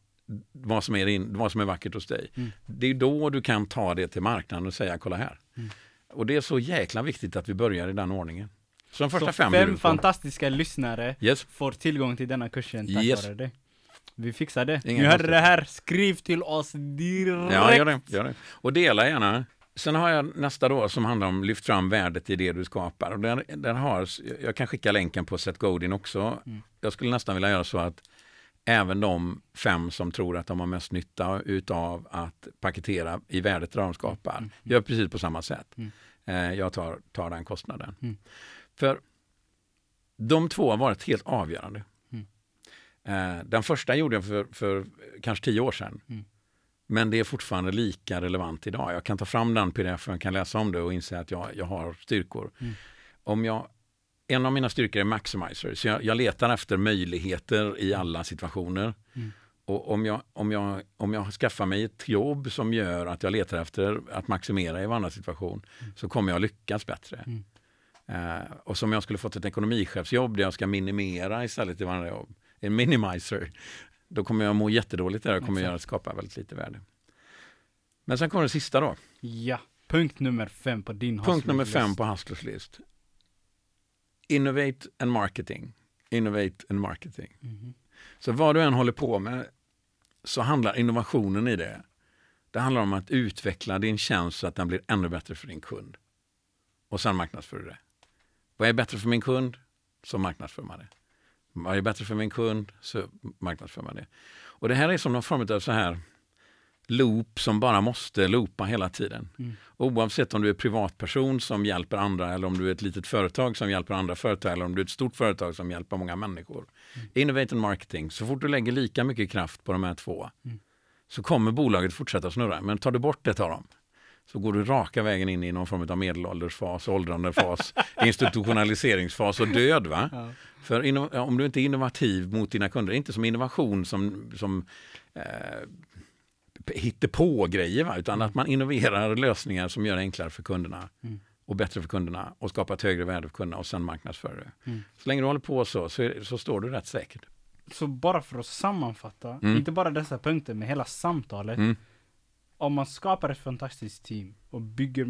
[SPEAKER 1] vad, som, är in, vad som är vackert hos dig,
[SPEAKER 2] Mm.
[SPEAKER 1] det är då du kan ta det till marknaden och säga kolla här.
[SPEAKER 2] Mm.
[SPEAKER 1] Och det är så jäkla viktigt att vi börjar i den ordningen. Så de första
[SPEAKER 2] Så
[SPEAKER 1] fem
[SPEAKER 2] fem fantastiska lyssnare
[SPEAKER 1] Yes.
[SPEAKER 2] får tillgång till denna kursen tack
[SPEAKER 1] Yes.
[SPEAKER 2] vare dig. Vi fixar det.
[SPEAKER 1] Ingen
[SPEAKER 2] Ni hörde det här, skriv till oss direkt!
[SPEAKER 1] Ja, gör det, gör det. Och dela gärna. Sen har jag nästa då som handlar om lyft fram värdet i det du skapar. Och där, där har, jag kan skicka länken på Seth Godin också.
[SPEAKER 2] Mm.
[SPEAKER 1] Jag skulle nästan vilja göra så att även de fem som tror att de har mest nytta utav att paketera i värdet de skapar,
[SPEAKER 2] Mm.
[SPEAKER 1] gör precis på samma sätt.
[SPEAKER 2] Mm.
[SPEAKER 1] Eh, jag tar, tar den kostnaden.
[SPEAKER 2] Mm.
[SPEAKER 1] För de två har varit helt avgörande.
[SPEAKER 2] Mm.
[SPEAKER 1] Eh, den första gjorde jag för, för kanske tio år sedan.
[SPEAKER 2] Mm.
[SPEAKER 1] Men det är fortfarande lika relevant idag. Jag kan ta fram den pdf och kan läsa om det och inse att jag, jag har styrkor.
[SPEAKER 2] Mm.
[SPEAKER 1] Om jag, en av mina styrkor är maximizer, så jag, jag letar efter möjligheter i alla situationer.
[SPEAKER 2] Mm.
[SPEAKER 1] Och om jag, om, jag, om jag skaffar mig ett jobb som gör att jag letar efter att maximera i varje situation så kommer jag lyckas bättre.
[SPEAKER 2] Mm.
[SPEAKER 1] Eh, och som jag skulle fått ett ekonomichefsjobb där jag ska minimera istället i varandra jobb, en minimizer, då kommer jag må jättedåligt där och kommer
[SPEAKER 2] Exakt.
[SPEAKER 1] göra skapa väldigt lite värde. Men sen kommer det sista då.
[SPEAKER 2] Ja, punkt nummer fem på din
[SPEAKER 1] Punkt nummer fem på Hustlers list. Innovate and marketing. Innovate and marketing.
[SPEAKER 2] Mhm.
[SPEAKER 1] Så vad du än håller på med så handlar innovationen i det. Det handlar om att utveckla din tjänst så att den blir ännu bättre för din kund. Och sen marknadsför du det. Vad är bättre för min kund? Så marknadsför man det. Vad är bättre för min kund? Så marknadsför man det. Och det här är som någon form av så här loop som bara måste loopa hela tiden.
[SPEAKER 2] Mm.
[SPEAKER 1] Oavsett om du är privatperson som hjälper andra eller om du är ett litet företag som hjälper andra företag eller om du är ett stort företag som hjälper många människor. Innovate and marketing, så fort du lägger lika mycket kraft på de här två
[SPEAKER 2] Mm.
[SPEAKER 1] så kommer bolaget fortsätta snurra. Men tar du bort ett av dem så går du raka vägen in i någon form av medelåldersfas, åldrandefas, institutionaliseringsfas och död. Va?
[SPEAKER 2] Ja.
[SPEAKER 1] För om du inte är innovativ mot dina kunder, inte som innovation som, som eh, hittar på grejer va? utan att man innoverar lösningar som gör det enklare för kunderna
[SPEAKER 2] Mm.
[SPEAKER 1] och bättre för kunderna och skapar ett högre värde för kunderna och sen marknadsför det.
[SPEAKER 2] Mm.
[SPEAKER 1] Så länge du håller på så, så, är, så står du rätt säkert.
[SPEAKER 2] Så bara för att sammanfatta,
[SPEAKER 1] Mm.
[SPEAKER 2] inte bara dessa punkter, men hela samtalet.
[SPEAKER 1] Mm.
[SPEAKER 2] Om man skapar ett fantastiskt team och bygger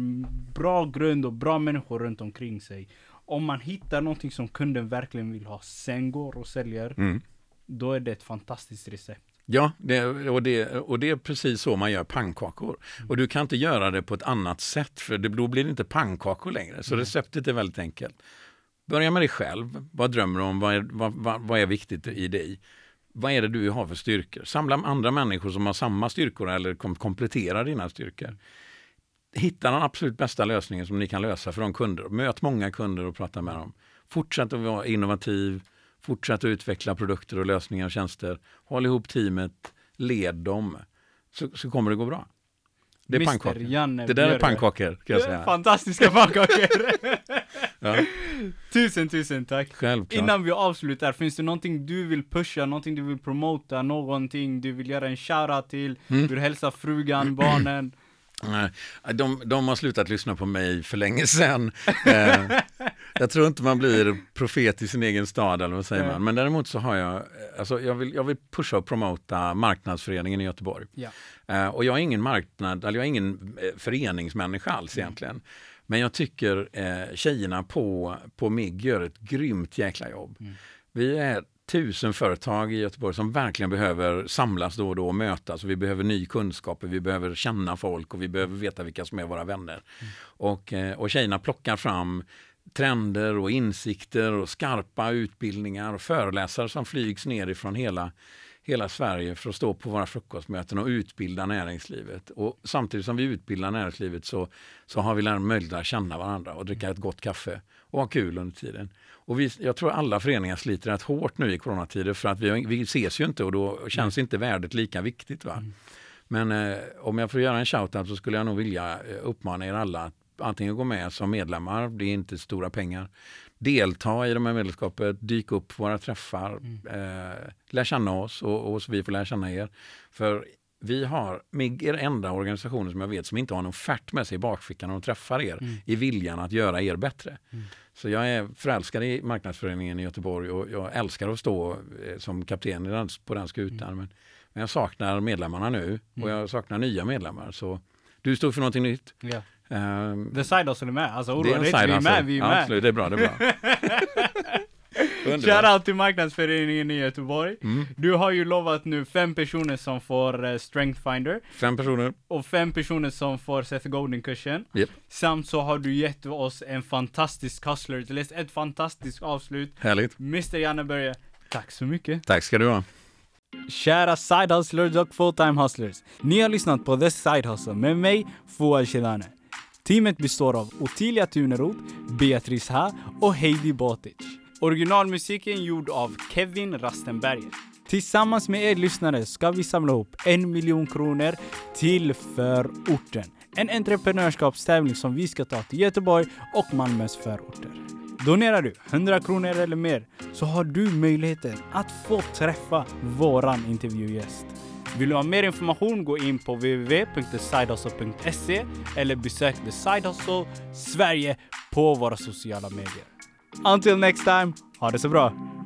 [SPEAKER 2] bra grund och bra människor runt omkring sig. Om man hittar någonting som kunden verkligen vill ha, sen går och säljer,
[SPEAKER 1] Mm.
[SPEAKER 2] då är det ett fantastiskt recept.
[SPEAKER 1] Ja, det, och, det, och det är precis så man gör pannkakor. Och du kan inte göra det på ett annat sätt för det, då blir det inte pannkakor längre. Så
[SPEAKER 2] Nej.
[SPEAKER 1] receptet är väldigt enkelt. Börja med dig själv. Vad drömmer du om? Vad är, vad, vad, vad är viktigt i dig? Vad är det du har för styrkor? Samla andra människor som har samma styrkor eller kom, kompletterar dina styrkor. Hitta den absolut bästa lösningen som ni kan lösa för de kunder. Möt många kunder och prata med dem. Fortsätt att vara innovativ. Fortsätt att utveckla produkter och lösningar och tjänster. Håll ihop teamet. Led dem. Så, så kommer det gå bra. Det är pannkakor.
[SPEAKER 2] Janne
[SPEAKER 1] Det där är pannkakor kan jag säga.
[SPEAKER 2] Fantastiska pannkakor!
[SPEAKER 1] Ja,
[SPEAKER 2] tusen, tusen tack!
[SPEAKER 1] självklart.
[SPEAKER 2] Innan vi avslutar, finns det någonting du vill pusha, någonting du vill promota, någonting du vill göra en shoutout till?
[SPEAKER 1] Mm.
[SPEAKER 2] Vill du hälsa frugan, barnen?
[SPEAKER 1] Nej, de, de har slutat lyssna på mig för länge sedan. Jag tror inte man blir profet i sin egen stad eller vad säger
[SPEAKER 2] Nej.
[SPEAKER 1] man. Men däremot så har jag, alltså jag vill, jag vill pusha och promota marknadsföreningen i Göteborg.
[SPEAKER 2] Ja.
[SPEAKER 1] Eh, och jag är ingen marknad, eller jag är ingen eh, föreningsmänniska alls egentligen. Men jag tycker eh, tjejerna på, på MIG gör ett grymt jäkla jobb.
[SPEAKER 2] Mm.
[SPEAKER 1] Vi är tusen företag i Göteborg som verkligen behöver samlas då och då och mötas. Och vi behöver ny kunskap, och vi behöver känna folk och vi behöver veta vilka som är våra vänner. Och, eh, och tjejerna plockar fram trender och insikter och skarpa utbildningar och föreläsare som flygs ner ifrån hela, hela Sverige för att stå på våra frukostmöten och utbilda näringslivet. Och samtidigt som vi utbildar näringslivet så, så har vi möjlighet att känna varandra och dricka ett gott kaffe och ha kul under tiden. Och vi, jag tror alla föreningar sliter rätt hårt nu i coronatider för att vi, vi ses ju inte och då känns inte värdet lika viktigt. Va? Men eh, om jag får göra en shoutout så skulle jag nog vilja eh, uppmana er alla att antingen gå med som medlemmar, det är inte stora pengar, delta i de här medlemskapet, dyk upp på våra träffar, eh, lär känna oss och, och så vi får lära känna er. För vi har, MIG är den enda organisationen som jag vet som inte har någon offert med sig i bakfickan när de träffar er i viljan att göra er bättre. Så jag är förälskad i marknadsföreningen i Göteborg och jag älskar att stå eh, som kapten på den skutan. Men, men jag saknar medlemmarna nu och jag saknar nya medlemmar. Så du står för någonting nytt.
[SPEAKER 2] Ja.
[SPEAKER 1] Ehm,
[SPEAKER 2] The Side Hustle är med, alltså
[SPEAKER 1] det
[SPEAKER 2] oroa dig inte, vi är med, vi är
[SPEAKER 1] ja,
[SPEAKER 2] med.
[SPEAKER 1] Absolut, det är bra. Det är bra.
[SPEAKER 2] Shoutout till marknadsföreningen i Göteborg.
[SPEAKER 1] Mm.
[SPEAKER 2] Du har ju lovat nu fem personer som får uh, Strength Finder
[SPEAKER 1] Fem personer.
[SPEAKER 2] och fem personer som får Seth Godin-kursen.
[SPEAKER 1] Japp.
[SPEAKER 2] Samt så har du gett oss en fantastisk hustler, till ett fantastiskt avslut.
[SPEAKER 1] Härligt.
[SPEAKER 2] Mr Janne Börje, tack så mycket.
[SPEAKER 1] Tack ska du ha.
[SPEAKER 2] Kära side hustlers och fulltime hustlers. Ni har lyssnat på The Side Hustle med mig, Fouad Shedane. Teamet består av Ottilia Tuneroth, Beatrice Ha och Heidi Botic. Originalmusiken gjord av Kevin Rastenberger. Tillsammans med er lyssnare ska vi samla ihop en miljon kronor till förorten. En entreprenörskapstävling som vi ska ta till Göteborg och Malmös förorter. Donerar du 100 kronor eller mer så har du möjligheten att få träffa våran intervjugäst. Vill du ha mer information gå in på www.thesidehustle.se eller besök The Side Hustle Sverige på våra sociala medier. Until next time, ha det så bra!